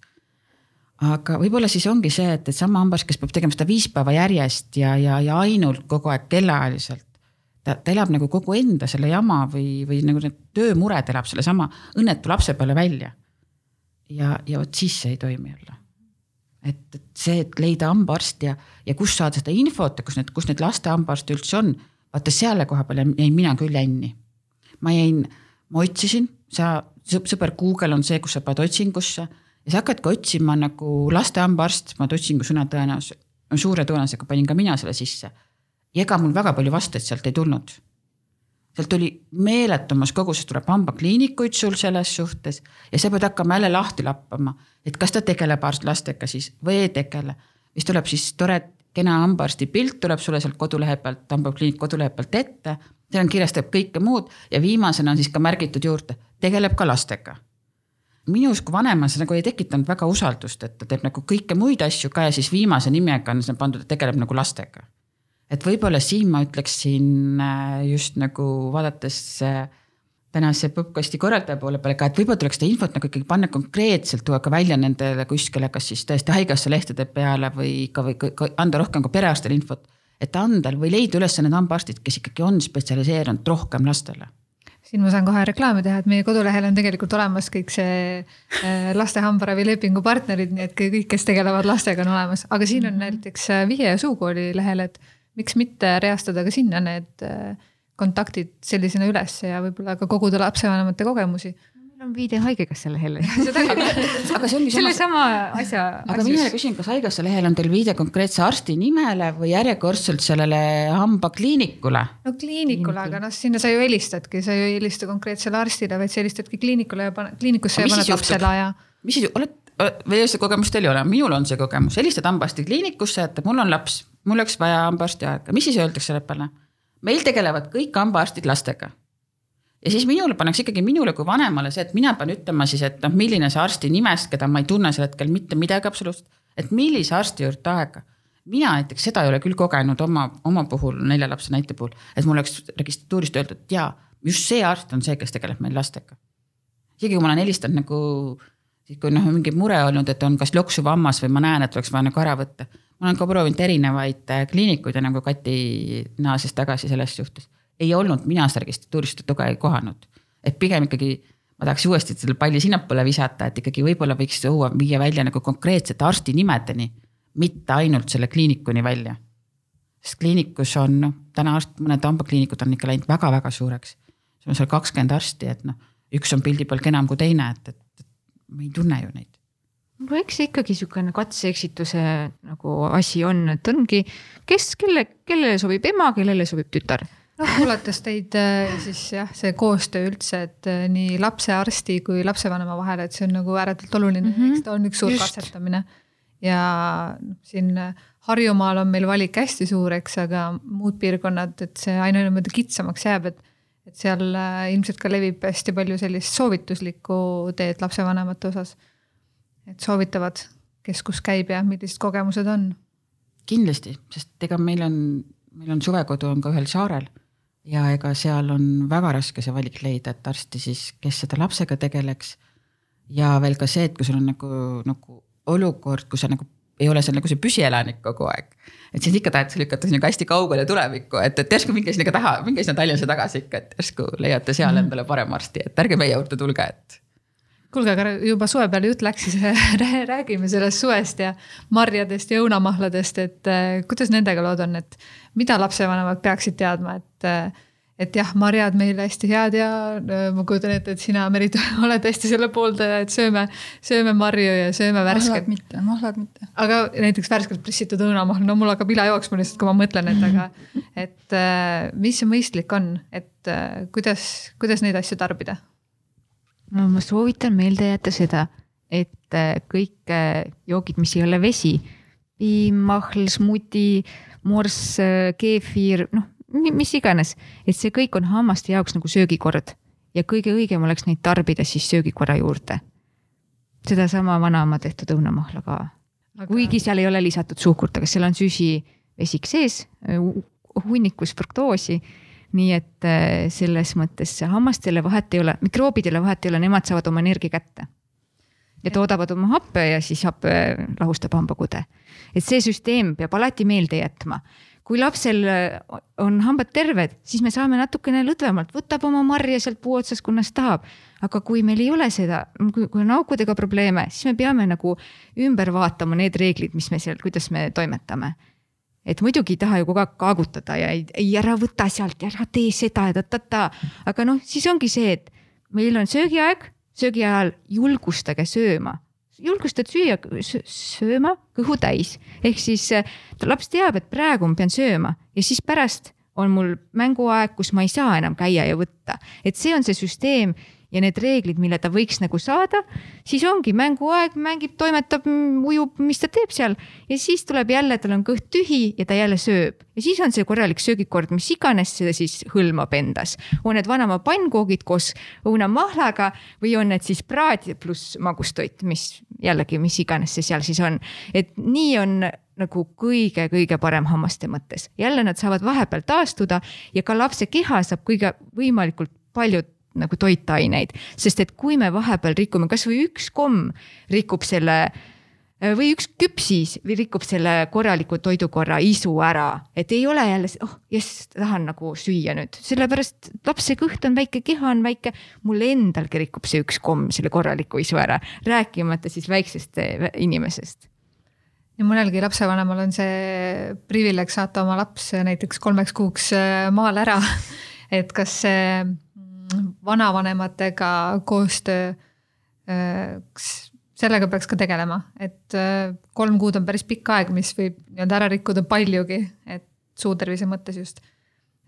aga võib-olla siis ongi see, et, et sama hambas, kes peab tegema seda viis päeva järjest ja, ja, ja ainult kogu aeg kellaajaliselt. ta, ta elab nagu kogu enda selle jama või, või nagu need töömured elab sellesama õnnetu lapse peale välja. ja, ja vot siis see ei toimi jälle et, et see, et leida hambaarst ja, ja kust saada seda infot ja kus need, kus need laste hambaarste üldse on. vaata selle koha peal jäin mina küll jänni. ma jäin, ma otsisin, sa, sõber Google on see, kus sa paned otsingusse ja sa hakkadki otsima nagu laste hambaarst, ma otsingu sõna tõenäoliselt, suure tõenäosusega panin ka mina selle sisse. ja ega mul väga palju vastuseid sealt ei tulnud sealt tuli meeletumas koguses tuleb hambakliinikuid sul selles suhtes ja sa pead hakkama jälle lahti lappama, et kas ta tegeleb lastega siis või ei tegele. siis tuleb siis tore kena hambaarsti pilt tuleb sulle sealt kodulehe pealt, hambakliiniku kodulehe pealt ette. seal on kirjas, teeb kõike muud ja viimasena on siis ka märgitud juurde, tegeleb ka lastega minus kui vanemas nagu ei tekitanud väga usaldust, et ta teeb nagu kõike muid asju ka ja siis viimase nimega on see pandud, et tegeleb nagu lastega et võib-olla siin ma ütleksin äh, just nagu vaadates äh, tänase popkasti korraldaja poole peale ka, et võib-olla tuleks seda infot nagu ikkagi panna konkreetselt, tuua ka välja nendele kuskile, kas siis tõesti haigekassa lehtede peale või ikka või ka anda rohkem ka perearstile infot. et anda või leida üles need hambaarstid, kes ikkagi on spetsialiseerunud rohkem lastele siin ma saan kohe reklaami teha, et meie kodulehel on tegelikult olemas kõik see äh, laste hambaravilepingu partnerid, nii et kõik, kes tegelevad lastega, on olemas, aga siin on mhm. näiteks Vihje suukooli lehel, et miks mitte reastada ka sinna need äh, kontaktid sellisena üles ja võib-olla ka koguda lapsevanemate kogemusi meil on viide Haigekassa lehele aga see ongi selle sama asja. aga mina küsin, kas Haigekassa lehel on teil viide konkreetse arsti nimele või järjekordselt sellele hambakliinikule? no kliinikule, aga noh, sinna sa ju helistadki, sa ju ei helista konkreetsele arstile, vaid sa helistadki kliinikule ja pane, kliinikusse ja paned lapsele aja. mis siis, oled, või seda kogemust teil ei ole, minul on see kogemus, helistad hambaarsti kliinikusse, et mul on laps mul oleks vaja hambaarsti aega, mis siis öeldakse selle peale? meil tegelevad kõik hambaarstid lastega. ja siis minule pannakse ikkagi minule kui vanemale see, et mina pean ütlema siis, et noh, milline see arsti nimest, keda ma ei tunne sel hetkel mitte midagi absoluutselt, et millise arsti juurde aega. mina näiteks seda ei ole küll kogenud oma, oma puhul nelja lapse näite puhul, et mul oleks registratuurist öeldud, jaa, just see arst on see, kes tegeleb meil lastega. isegi kui ma olen helistanud nagu, siis kui noh, mingi mure olnud, et on kas loksuv hammas või ma näen, et oleks vaja nagu ära võtta. ma olen ka proovinud erinevaid äh, kliinikuid ja nagu Kati naases tagasi selles suhtes. ei olnud mina seda registratuurist tuge ei kohanud, et pigem ikkagi ma tahaks uuesti selle palli sinnapoole visata, et ikkagi võib-olla võiks tuua, viia välja nagu konkreetsete arsti nimedeni, mitte ainult selle kliinikuni välja sest kliinikus on noh, täna arst, mõned hambakliinikud on ikka läinud väga-väga suureks. sul on seal kakskümmend arsti, et noh, üks on pildi peal kenam kui teine, et, et, me ei tunne ju neid. no eks see ikkagi niisugune katse-eksituse nagu asi on, et ongi, kes, kelle, kellele sobib ema, kellele sobib tütar noh, kuulates teid äh, siis jah, see koostöö üldse, et äh, nii lapsearsti kui lapsevanema vahel, et see on nagu ääretult oluline mm, -hmm. eks ta on üks suur Just. katsetamine. ja noh, siin äh, Harjumaal on meil valik hästi suur, eks, aga muud piirkonnad, et see aina niimoodi kitsamaks jääb, et et seal äh, ilmselt ka levib hästi palju sellist soovituslikku teed lapsevanemate osas. et soovitavad, kes kus käib ja millised kogemused on. kindlasti, sest ega meil on, meil on suvekodu on ka ühel saarel ja ega seal on väga raske see valik leida, et arsti siis, kes seda lapsega tegeleks. ja veel ka see, et kui sul on nagu, nagu olukord, kus sa nagu ei ole seal nagu see püsielanik kogu aeg. Et siis ikka tahad lükata sinuga hästi kaugele tulevikku, et, et järsku minge sinna taha, minge sinna Tallinnasse tagasi ikka, et järsku leiate seal mm. endale parema arsti, et ärge meie juurde tulge, et. kuulge, aga juba suve peale jutt läks, siis räägime sellest suvest ja marjadest ja õunamahladest, et äh, kuidas nendega lood on, et mida lapsevanemad peaksid teadma, et äh, et jah, marjad meile hästi head ja ma kujutan ette, et sina, Merit, oled hästi selle pooldaja, et sööme, sööme marju ja sööme värsket. mahlad mitte, mahlad mitte. aga näiteks värskelt pressitud õunamahl, no mul hakkab ila jooksma lihtsalt, kui ma mõtlen, et aga, et äh, mis see mõistlik on, et äh, kuidas, kuidas neid asju tarbida? no ma soovitan meelde jätta seda, et äh, kõik joogid, mis ei ole vesi, piim, mahl, smuti, morss, keefir, noh mis iganes, et see kõik on hammaste jaoks nagu söögikord ja kõige õigem oleks neid tarbida siis söögikorra juurde. sedasama vanaema tehtud õunamahla ka aga.... kuigi seal ei ole lisatud suhkurt, aga seal on süsivesik sees, hunnikus fruktoosi. nii et äh, selles mõttes hammastele vahet ei ole, mikroobidele vahet ei ole, nemad saavad oma energia kätte ja toodavad oma happe ja siis happe lahustab hambakude. et see süsteem peab alati meelde jätma kui lapsel äh, on hambad terved, siis me saame natukene lõdvemalt, võtab oma marja sealt puu otsast, kunas tahab. aga kui meil ei ole seda, kui on aukudega probleeme, siis me peame nagu ümber vaatama need reeglid, mis me seal, kuidas me toimetame. et muidugi ei taha ju kogu aeg kaagutada ja ei, ei ära võta sealt ja ära tee seda ja ta-ta-ta, aga noh, siis ongi see, et meil on söögiaeg, söögi ajal julgustage sööma julgustad süüa, sööma kõhu täis, ehk siis äh, laps teab, et praegu ma pean sööma ja siis pärast on mul mänguaeg, kus ma ei saa enam käia ja võtta, et see on see süsteem ja need reeglid, mille ta võiks nagu saada, siis ongi mänguaeg, mängib, toimetab, ujub, mis ta teeb seal. Ja siis tuleb jälle, tal on kõht tühi ja ta jälle sööb. Ja siis on see korralik söögikord, mis iganes seda siis hõlmab endas. on need vanaema pannkoogid koos õunamahlaga või on need siis praad pluss magustoit, mis jällegi, mis iganes see seal siis on, et nii on nagu kõige-kõige parem hammaste mõttes, jälle nad saavad vahepeal taastuda ja ka lapse keha saab kõige võimalikult palju nagu toitaineid, sest et kui me vahepeal rikume, kasvõi üks komm rikub selle või üks küpsis või rikub selle korraliku toidukorra isu ära, et ei ole jälle, oh jess, tahan nagu süüa nüüd, sellepärast lapse kõht on väike, keha on väike. mul endalgi rikub see üks komm selle korraliku isu ära, rääkimata siis väiksest inimesest ja mõnelgi lapsevanemal on see privileeg saata oma laps näiteks kolmeks kuuks maale ära. et kas see vanavanematega koostöö, kas sellega peaks ka tegelema, et äh, kolm kuud on päris pikk aeg, mis võib nii-öelda ära rikkuda paljugi, et suutervise mõttes just.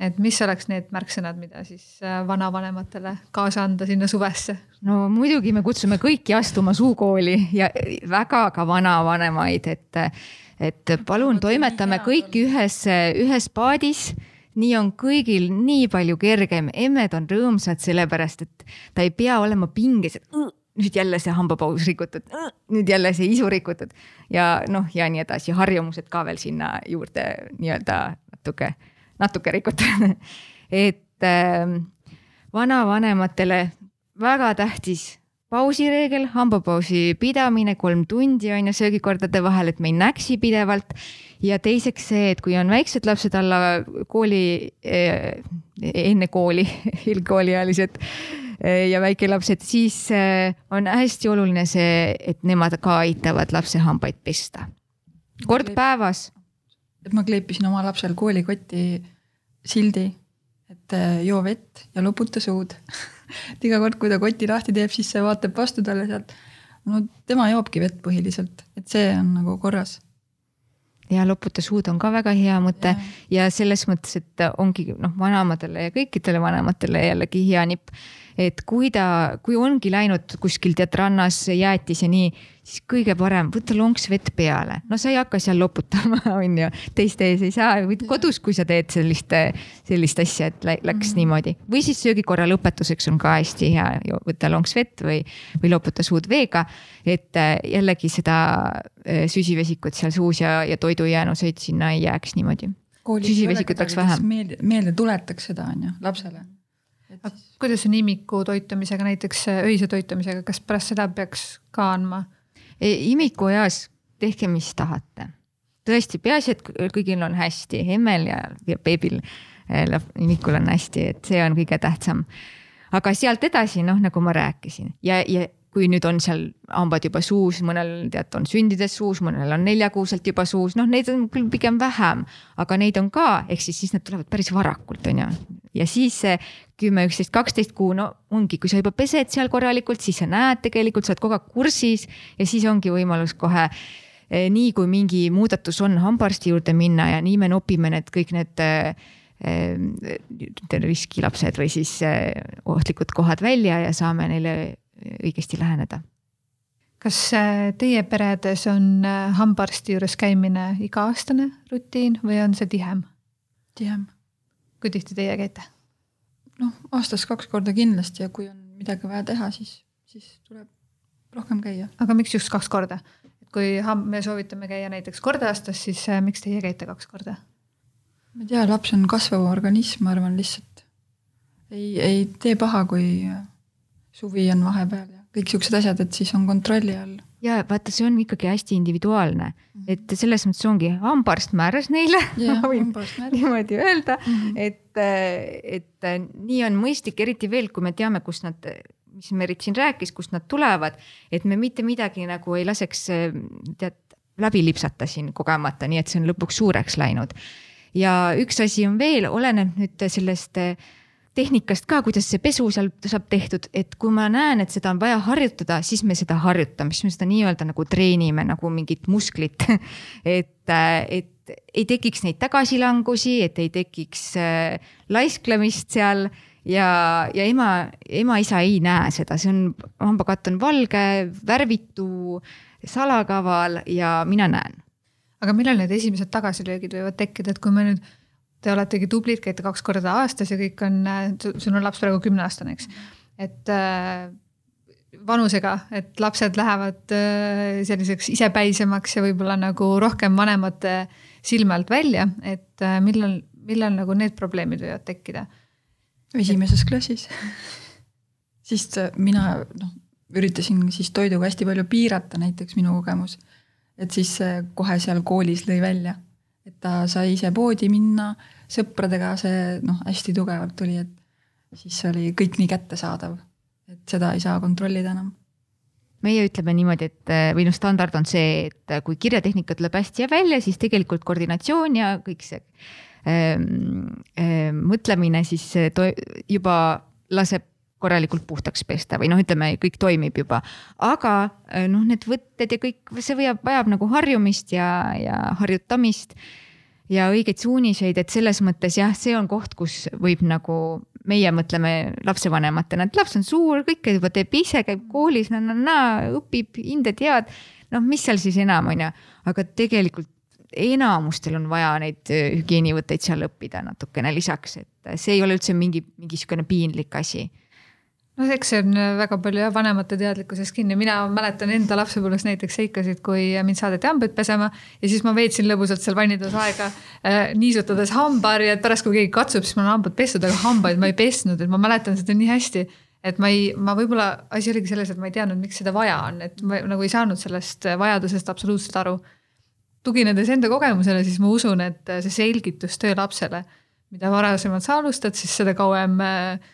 et mis oleks need märksõnad, mida siis äh, vanavanematele kaasa anda sinna suvesse? no muidugi me kutsume kõiki astuma suukooli ja väga ka vanavanemaid, et, et palun toimetame kõik ühes, ühes paadis nii on kõigil nii palju kergem, emmed on rõõmsad, sellepärast et ta ei pea olema pinges, et nüüd jälle see hambapaus rikutud, nüüd jälle see isu rikutud. Ja noh, ja nii edasi, harjumused ka veel sinna juurde nii-öelda natuke, natuke rikutud. Et äh, vanavanematele väga tähtis pausireegel, hambapausi pidamine kolm tundi on ju söögikordade vahel, et me ei näksi pidevalt. Ja teiseks see, et kui on väiksed lapsed alla kooli eh,, enne kooli eelkooliealised eh, ja väikelapsed, siis eh, on hästi oluline see, et nemad ka aitavad lapse hambaid pesta. kord päevas. et ma kleepisin oma lapsel koolikotti sildi, et joo vett ja loputa suud et iga kord, kui ta koti lahti teeb, siis see vaatab vastu talle sealt. no tema joobki vett põhiliselt, et see on nagu korras ja loputa suud on ka väga hea mõte. Ja, ja selles mõttes, et ongi noh, vanematele ja kõikidele vanematele jällegi hea nipp et kui ta, kui ongi läinud kuskil tead rannas jäätis ja nii, siis kõige parem, võta lonks vett peale, no sa ei hakka seal loputama, on ju, teiste ees ei saa, või kodus, kui sa teed sellist, sellist asja, et läks mm -hmm. niimoodi. või siis söögikorra lõpetuseks on ka hästi hea, võta lonks vett või, või loputa suud veega. et äh, jällegi seda äh, süsivesikut seal suus ja, ja toidujäänuseid sinna ei jääks niimoodi. süsivesikut peaks vähem. meelde, meelde tuletaks seda, on ju, lapsele aga kuidas on imiku toitumisega, näiteks äh, öise toitumisega, kas pärast seda peaks ka andma? E, imikueas tehke, mis tahate. tõesti, peaasi, et kõigil on hästi, emmel ja, ja beebil, äh, imikul on hästi, et see on kõige tähtsam. aga sealt edasi, noh, nagu ma rääkisin ja, ja kui nüüd on seal hambad juba suus, mõnel tead on sündides suus, mõnel on neljakuuselt juba suus, noh, neid on küll pigem vähem, aga neid on ka, ehk siis, siis need tulevad päris varakult, on ju. Ja siis see kümme, üksteist, kaksteist kuu, no ongi, kui sa juba pesed seal korralikult, siis sa näed tegelikult, sa oled kogu aeg kursis ja siis ongi võimalus kohe eh, nii kui mingi muudatus on, hambaarsti juurde minna ja nii me nopime need kõik need eh, eh riskilapsed või siis ohtlikud kohad välja ja saame neile õigesti läheneda. kas teie peredes on hambaarsti juures käimine iga-aastane rutiin või on see tihem? tihem. Kui tihti teie käite? noh, aastas kaks korda kindlasti ja kui on midagi vaja teha, siis, siis tuleb rohkem käia. aga miks just kaks korda? et kui me soovitame käia näiteks kord aastas, siis äh, miks teie käite kaks korda? ma ei tea, laps on kasvav organism, ma arvan lihtsalt ei, ei tee paha, kui suvi on vahepeal ja kõik siuksed asjad, et siis on kontrolli all. Ja vaata, see on ikkagi hästi individuaalne -hmm. et selles mõttes ongi hambaarst määras neile yeah,, ma võin niimoodi öelda mm, -hmm. et, et nii on mõistlik, eriti veel, kui me teame, kust nad, mis Merit siin rääkis, kust nad tulevad, et me mitte midagi nagu ei laseks tead läbi lipsata siin kogemata, nii et see on lõpuks suureks läinud. ja üks asi on veel, oleneb nüüd sellest äh, tehnikast ka, kuidas see pesu seal saab tehtud, et kui ma näen, et seda on vaja harjutada, siis me seda harjutame, siis me seda nii-öelda nagu treenime nagu mingit musklit. Et, et ei tekiks neid tagasilangusi, et ei tekiks äh, laisklemist seal ja, ja ema, ema-isa ei näe seda, see on, hambakatt on valge, värvitu, salakaval ja mina näen. aga millal need esimesed tagasilöögid võivad tekkida, et kui me nüüd te oletegi tublid, käite kaks korda aastas ja kõik on, sul on laps praegu kümneaastane, eks. et äh, vanusega, et lapsed lähevad äh, selliseks isepäisemaks ja võib-olla nagu rohkem vanemate silme alt välja, et äh, millal, millal nagu need probleemid võivad tekkida? esimeses klassis siis mina noh, üritasin siis toiduga hästi palju piirata, näiteks minu kogemus. et siis kohe seal koolis lõi välja et ta sai ise poodi minna, sõpradega see noh, hästi tugevalt tuli, et siis oli kõik nii kättesaadav, et seda ei saa kontrollida enam. Meie ütleme niimoodi, et või noh, standard on see, et kui kirjatehnika tuleb hästi välja, siis tegelikult koordinatsioon ja kõik see ähm, ähm, mõtlemine siis juba laseb korralikult puhtaks pesta või noh, ütleme kõik toimib juba, aga noh, need võtted ja kõik, see vajab, vajab nagu harjumist ja, ja harjutamist ja õigeid suuniseid, et selles mõttes jah, see on koht, kus võib nagu meie mõtleme lapsevanematena, et laps on suur, kõike juba teeb ise, käib koolis, na-na-na, õpib, hinded head. noh, mis seal siis enam on ju, aga tegelikult enamustel on vaja neid äh, hügieenivõtteid seal õppida natukene lisaks, et see ei ole üldse mingi, mingi sihukene piinlik asi. No eks see on väga palju jah, vanemate teadlikkuses kinni, mina mäletan enda lapsepõlves näiteks seikasid, kui mind saadeti hambaid pesema ja siis ma veetsin lõbusalt seal vannitoas aega äh, niisutades hambaharja, et pärast, kui keegi katsub, siis mul on hambad pestud, aga hambaid ma ei pesnud, et ma mäletan seda nii hästi et ma ei, ma võib-olla asi oligi selles, et ma ei teadnud, miks seda vaja on, et ma nagu ei saanud sellest vajadusest absoluutselt aru. tuginedes enda kogemusele, siis ma usun, et see selgitustöö lapsele, mida varasemalt sa alustad, siis seda kauem äh,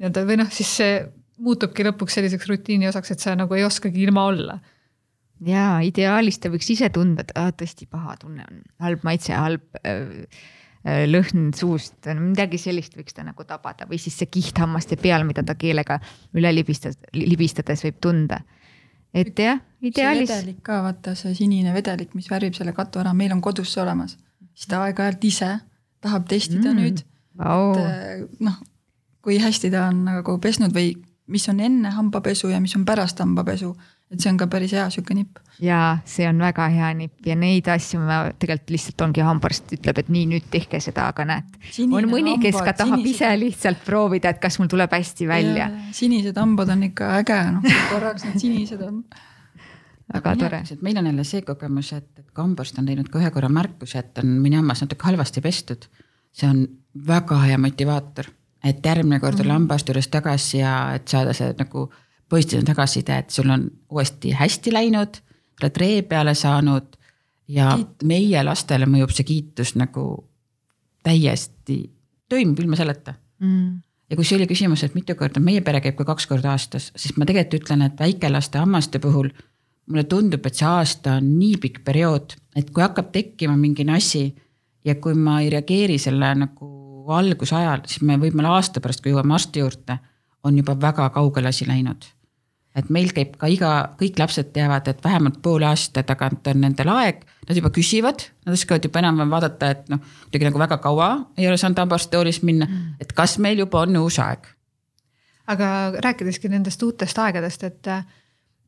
nii-öelda või noh, siis see muutubki lõpuks selliseks rutiini osaks, et sa nagu ei oskagi ilma olla. ja ideaalis ta võiks ise tunda, et ah, tõesti paha tunne on, halb maitse, halb äh, äh lõhn suust, midagi sellist võiks ta nagu tabada või siis see kiht hammaste peal, mida ta keelega üle libistas, libistades võib tunda. et jah, ideaalis. see vedelik ka, vaata see sinine vedelik, mis värvib selle katu ära, meil on kodus see olemas, siis ta aeg-ajalt ise tahab testida mm. nüüd oh.. et äh, noh, kui hästi ta on nagu pesnud või mis on enne hambapesu ja mis on pärast hambapesu. et see on ka päris hea sihuke nipp. ja see on väga hea nipp ja neid asju ma tegelikult lihtsalt ongi hambaarst ütleb, et nii nüüd tehke seda, aga näed. on mõni, kes ka tahab sinised... ise lihtsalt proovida, et kas mul tuleb hästi välja. sinised hambad on ikka äge, noh korraks need sinised on väga tore. meil on jälle see kogemus, et, et kui hambaarst on teinud ka ühe korra märkuse, et on mõni hammas natuke halvasti pestud, see on väga hea motivaator et järgmine kord olla mhm. hambaarsti juures tagasi ja et saada see nagu positiivne tagasiside, et sul on uuesti hästi läinud, oled ree peale saanud ja Kiit. meie lastele mõjub see kiitus nagu täiesti, toimub ilma selleta mm. ja kui see oli küsimus, et mitu korda, meie pere käib ka kaks korda aastas, siis ma tegelikult ütlen, et väikelaste hammaste puhul mulle tundub, et see aasta on nii pikk periood, et kui hakkab tekkima mingi asi ja kui ma ei reageeri selle nagu algusajal, siis me võib-olla aasta pärast, kui jõuame arsti juurde, on juba väga kaugele asi läinud. et meil käib ka iga, kõik lapsed teavad, et vähemalt poole aasta tagant on nendel aeg, nad juba küsivad, nad oskavad juba enam-vähem vaadata, et noh, kuidagi nagu väga kaua ei ole saanud hambaarstitoolis minna, mm. et kas meil juba on uus aeg. aga rääkideski nendest uutest aegadest, et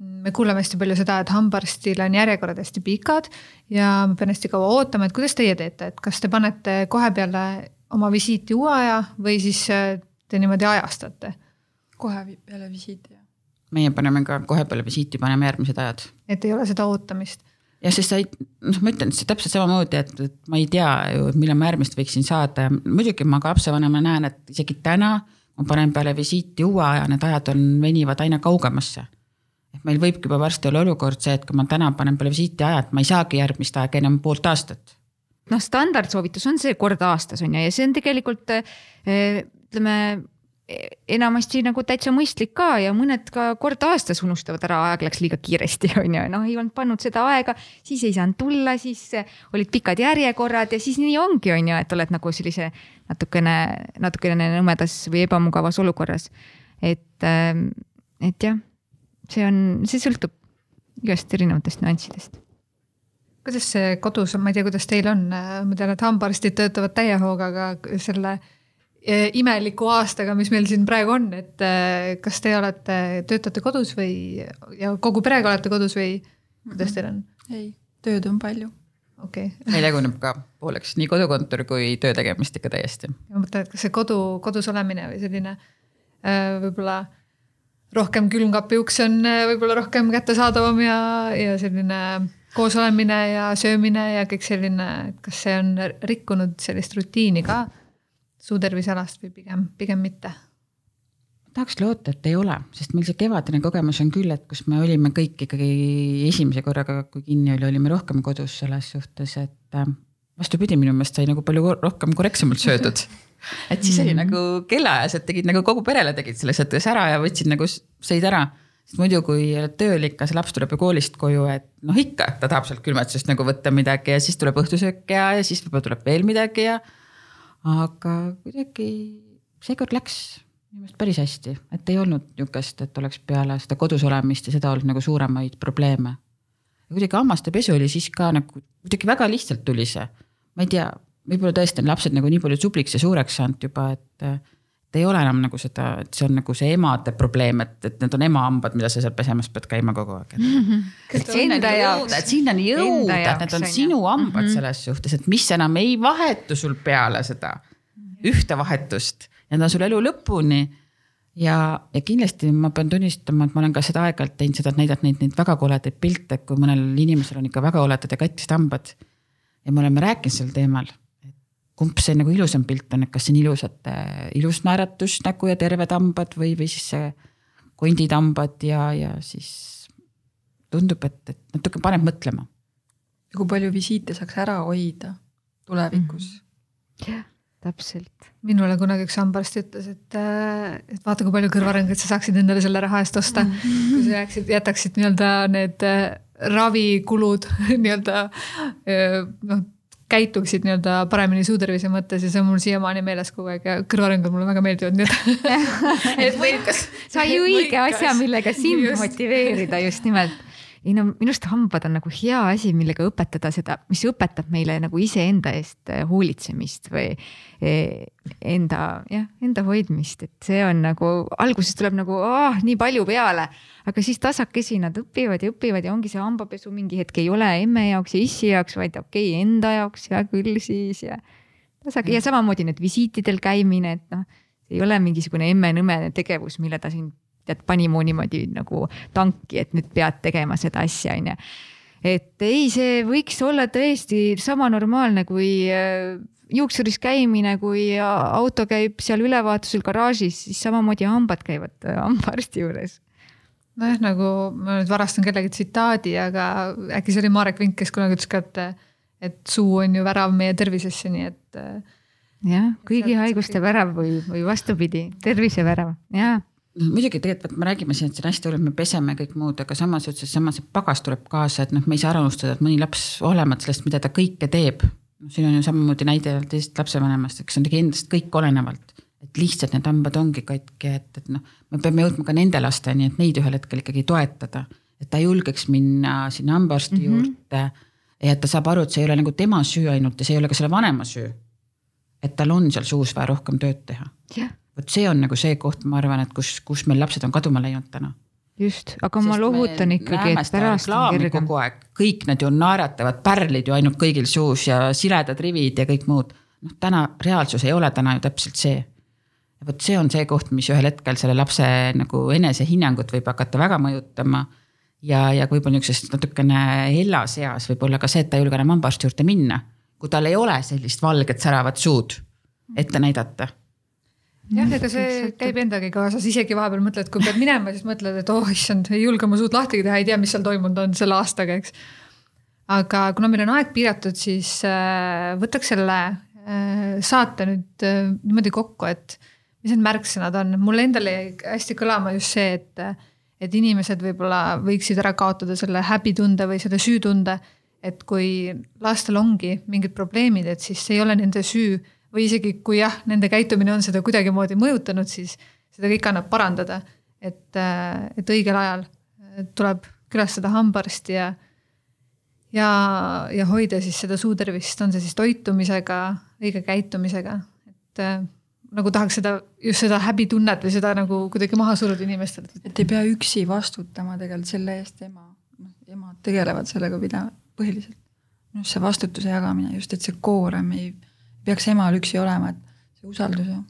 me kuuleme hästi palju seda, et hambaarstile on järjekorrad hästi pikad ja ma pean hästi kaua ootama, et kuidas teie teete, et kas te panete kohe peale oma visiiti uue aja või siis äh, te niimoodi ajastate? kohe peale visiiti, jah. meie paneme ka kohe peale visiiti, paneme järgmised ajad. et ei ole seda ootamist? jah, sest sa ei, noh, ma ütlen, see täpselt samamoodi, et, et ma ei tea ju, millal ma järgmist võiksin saada ja muidugi ma ka lapsevanemana näen, et isegi täna ma panen peale visiiti uue aja, need ajad on, venivad aina kaugemasse. et meil võibki juba varsti olla olukord see, et kui ma täna panen peale visiiti aja, et ma ei saagi järgmist aega enam poolt aastat noh, standardsoovitus on see kord aastas on ju, ja see on tegelikult eh, ütleme enamasti nagu täitsa mõistlik ka ja mõned ka kord aastas unustavad ära, aeg läks liiga kiiresti, on ju, noh, ei olnud pannud seda aega, siis ei saanud tulla, siis olid pikad järjekorrad ja siis nii ongi, on ju, et oled nagu sellise natukene, natukene nõmedas või ebamugavas olukorras. et, eh, et jah, see on, see sõltub igast erinevatest nüanssidest kuidas see kodus on, ma ei tea, kuidas teil on, ma tean, et hambaarstid töötavad täie hooga, aga selle e, imeliku aastaga, mis meil siin praegu on, et e, kas te olete, töötate kodus või ja kogu perega olete kodus või kuidas teil on? ei, tööd on palju. okei okay. meil jaguneb ka pooleks nii kodukontor kui töö tegemist ikka täiesti. ma mõtlen, et kas see kodu, kodus olemine või selline e, võib-olla rohkem külmkapi uks on võib-olla rohkem kättesaadavam ja, ja selline koosolemine ja söömine ja kõik selline, et kas see on rikkunud sellist rutiini ka suutervisealast või pigem, pigem mitte? tahaks loota, et ei ole, sest meil see kevadine kogemus on küll, et kus me olime kõik ikkagi esimese korraga, kui kinni oli, olime rohkem kodus selles suhtes, et äh, vastupidi, minu meelest sai nagu palju rohkem korrektsemalt söödud et siis oli mm. nagu kellaajas, et tegid nagu kogu perele tegid selles mõttes ära ja võtsid nagu, sõid ära sest muidu, kui oled tööl ikka, see laps tuleb ju koolist koju, et noh, ikka ta tahab sealt külmetusest nagu võtta midagi ja siis tuleb õhtusöök ja, ja siis võib-olla tuleb veel midagi ja. aga kuidagi seekord läks minu meelest päris hästi, et ei olnud nihukest, et oleks peale seda kodus olemist ja seda olnud nagu suuremaid probleeme. kuidagi hammastepesu oli siis ka nagu kuidagi väga lihtsalt tuli see, ma ei tea, võib-olla tõesti on lapsed nagu nii palju subliks ja suureks saanud juba, et et ei ole enam nagu seda, et see on nagu see emade probleem, et, et need on emahambad, mida sa seal pesemas pead käima kogu aeg. et sinnani jõuda, et sinnani jõuda, et need on sinu hambad mm -hmm. selles suhtes, et mis enam ei vahetu sul peale seda ühte vahetust ja nad on sul elu lõpuni. ja, ja kindlasti ma pean tunnistama, et ma olen ka seda aeg-ajalt teinud seda, et näidata neid, neid väga koledaid pilte, kui mõnel inimesel on ikka väga koledad ja katkised hambad. ja me oleme rääkinud sel teemal, kumb see nagu ilusam pilt on, et kas see on ilusate, ilus naeratus nägu ja terved hambad või, või siis see kondid hambad ja, ja siis tundub, et, et natuke paneb mõtlema. ja kui palju visiite saaks ära hoida tulevikus mm. -hmm. jah täpselt. minule kunagi üks hambaarst ütles, et, äh, et vaata, kui palju kõrvaringeid sa saaksid endale selle raha eest osta mm. -hmm. kui sa jääksid, jätaksid nii-öelda need äh, ravikulud nii-öelda äh, noh, käituksid nii-öelda paremini suutervise mõttes ja see on mul siiamaani meeles kogu aeg ja kõrvaringud mulle väga meeldivad, nii et sai õige asja, millega sind just. motiveerida just nimelt ei no minu arust hambad on nagu hea asi, millega õpetada seda, mis õpetab meile nagu iseenda eest eh, hoolitsemist või eh, enda jah, enda hoidmist, et see on nagu alguses tuleb nagu ah, nii palju peale, aga siis tasakesi nad õpivad ja õpivad ja ongi see hambapesu mingi hetk ei ole emme jaoks ja issi jaoks, vaid okei okay,, enda jaoks hea küll siis ja tasake ja samamoodi need visiitidel käimine, et noh, ei ole mingisugune emme-nõme tegevus, mille ta siin tead, pani mu niimoodi nagu tanki, et nüüd pead tegema seda asja, on ju. et ei, see võiks olla tõesti sama normaalne kui äh, juuksuris käimine, kui auto käib seal ülevaatusel garaažis, siis samamoodi hambad käivad äh, hambaarsti juures nojah, nagu ma nüüd varastan kellegi tsitaadi, aga äkki see oli Marek Vink, kes kunagi ütles ka, et, et suu on ju värav meie tervisesse, nii et. Äh, jah, kõigi haiguste värav või, või vastupidi, tervise värav, jaa muidugi tegelikult me räägime siin, et see on hästi oluline, me peseme kõik muud, aga samas ütles, samas see pagas tuleb kaasa, et noh, me ei saa ära unustada, et mõni laps olenemata sellest, mida ta kõike teeb. siin on ju samamoodi näide teisest lapsevanemast, kes on tegi endast kõik olenevalt, et lihtsalt need hambad ongi katki, et, et noh, me peame jõudma ka nende lasteni, et neid ühel hetkel ikkagi toetada. et ta julgeks minna sinna hambaarsti mm -hmm. juurde ja et ta saab aru, et see ei ole nagu tema süü ainult ja see ei ole ka selle vanema süü. et tal on seal suus vaja rohkem tööd teha. jah vot see on nagu see koht, ma arvan, et kus, kus meil lapsed on kaduma läinud täna. just, aga Sest ma lohutan ikkagi, et pärast on kergem. kogu aeg, kõik need ju naeratavad pärlid ju ainult kõigil suus ja siledad rivid ja kõik muud. noh, täna reaalsus ei ole täna ju täpselt see. vot see on see koht, mis ühel hetkel selle lapse nagu enesehinnangut võib hakata väga mõjutama ja, ja võib-olla niisugusest natukene hellas eas võib olla ka see, et ta ei julge enam hambaarsti juurde minna, kui tal ei ole sellist valget säravat suud ette näidata jah, ega see käib endagi kaasas, isegi vahepeal mõtled, kui pead minema, siis mõtled, et oh issand, ei julge oma suud lahti teha, ei tea, mis seal toimunud on selle aastaga, eks. aga kuna meil on aeg piiratud, siis äh, võtaks selle äh, saate nüüd äh, niimoodi kokku, et mis need märksõnad on, mulle endale jäi hästi kõlama just see, et, et inimesed võib-olla võiksid ära kaotada selle häbitunde või selle süütunde. et kui lastel ongi mingid probleemid, et siis see ei ole nende süü või isegi kui jah, nende käitumine on seda kuidagimoodi mõjutanud, siis seda kõike annab parandada. et, äh, et õigel ajal tuleb külastada hambaarsti ja, ja, ja hoida siis seda suutervist, on see siis toitumisega, õige käitumisega, et äh, nagu tahaks seda, just seda häbitunnet või seda nagu kuidagi maha suruda inimestele. et ei pea üksi vastutama tegelikult selle eest ema, noh emad tegelevad sellega pida-, põhiliselt. minu arust see vastutuse jagamine just, et see koorem ei peaks emal üksi olema, et see usaldus ja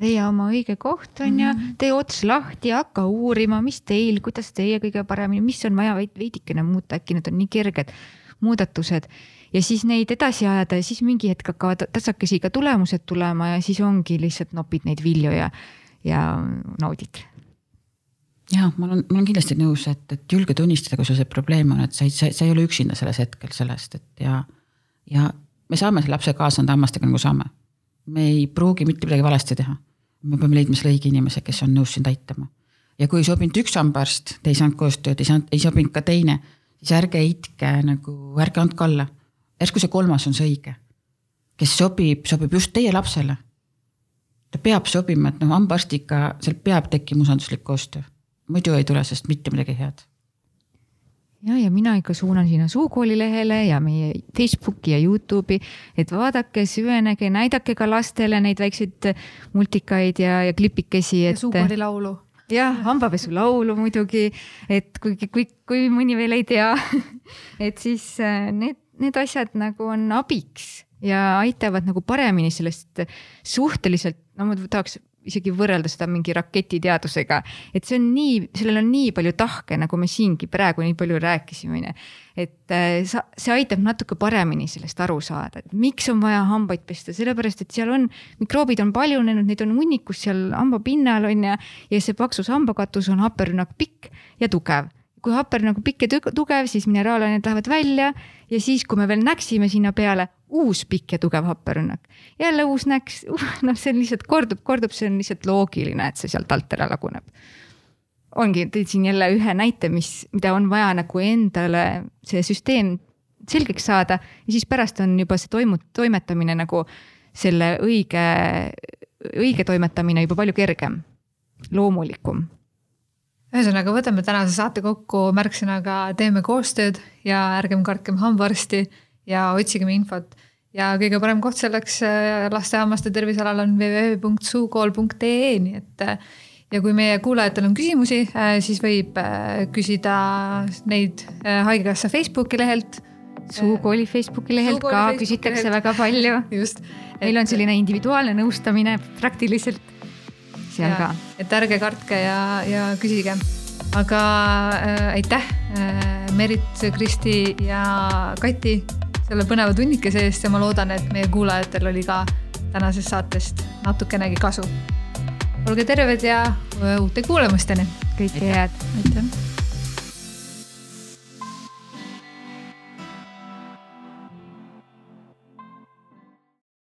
leia oma õige koht on ju mm -hmm., tee ots lahti, hakka uurima, mis teil, kuidas teie kõige paremini, mis on vaja veidikene muuta, äkki need on nii kerged muudatused. ja siis neid edasi ajada ja siis mingi hetk hakkavad tasakesi ka tulemused tulema ja siis ongi lihtsalt nopid neid vilju ja, ja naudid. ja ma olen, ma olen kindlasti nõus, et, et julge tunnistada, kui sul see probleem on, et sa ei, sa ei ole üksinda selles hetkel sellest, et ja, ja me saame selle lapse kaasa nende hammastega nagu saame. me ei pruugi mitte midagi valesti teha. me peame leidma selle õige inimese, kes on nõus sind aitama. ja kui ei sobinud üks hambaarst, te ei saanud koostööd, ei saanud, ei sobinud ka teine, siis ärge heitke nagu, ärge andke alla. järsku see kolmas on see õige, kes sobib, sobib just teie lapsele. ta peab sobima, et noh, hambaarstiga, seal peab tekkima usalduslik koostöö. muidu ei tule sellest mitte midagi head ja, ja mina ikka suunan sinna Suukooli lehele ja meie Facebooki ja Youtube'i, et vaadake, süvenege, näidake ka lastele neid väikseid multikaid ja, ja klipikesi, et. Suukooli laulu. jah, hambapesulaulu muidugi, et kuigi, kui, kui mõni veel ei tea et siis äh, need, need asjad nagu on abiks ja aitavad nagu paremini sellest suhteliselt, no ma tahaks isegi võrrelda seda mingi raketiteadusega. et see on nii, sellel on nii palju tahke, nagu me siingi praegu nii palju rääkisime, on ju. et äh, sa, see aitab natuke paremini sellest aru saada, et miks on vaja hambaid pesta, sellepärast et seal on, mikroobid on paljunenud, neid on hunnikus seal hambapinnal on ju. ja see paksus hambakatus on happerünnak pikk ja tugev kui happer nagu pikk ja tugev, siis mineraalained lähevad välja ja siis, kui me veel näksime sinna peale, uus pikk ja tugev happerünnak. jälle uus näks, noh, see on lihtsalt kordub, kordub, see on lihtsalt loogiline, et see sealt alt ära laguneb. ongi, tõid siin jälle ühe näite, mis, mida on vaja nagu endale see süsteem selgeks saada ja siis pärast on juba see toimu-, toimetamine nagu selle õige, õige toimetamine juba palju kergem, loomulikum ühesõnaga, võtame tänase saate kokku märksõnaga teeme koostööd ja ärgem kartkem hambaarsti ja otsigem infot. ja kõige parem koht selleks äh, laste hammaste tervise alal on www.suukool.ee, nii et äh, ja kui meie kuulajatel on küsimusi, äh, siis võib küsida neid Haigekassa Facebooki lehelt. suukooli Facebooki lehelt Suukooli ka Facebooki küsitakse lehelt. väga palju. just. meil on selline individuaalne nõustamine praktiliselt seal ja, ka. et ärge kartke ja, ja küsige. aga äh, aitäh äh,, Merit, Kristi ja Kati selle põneva tunnikese eest ja ma loodan, et meie kuulajatel oli ka tänasest saatest natukenegi kasu. olge terved ja uute kuulamisteni. kõike head. aitäh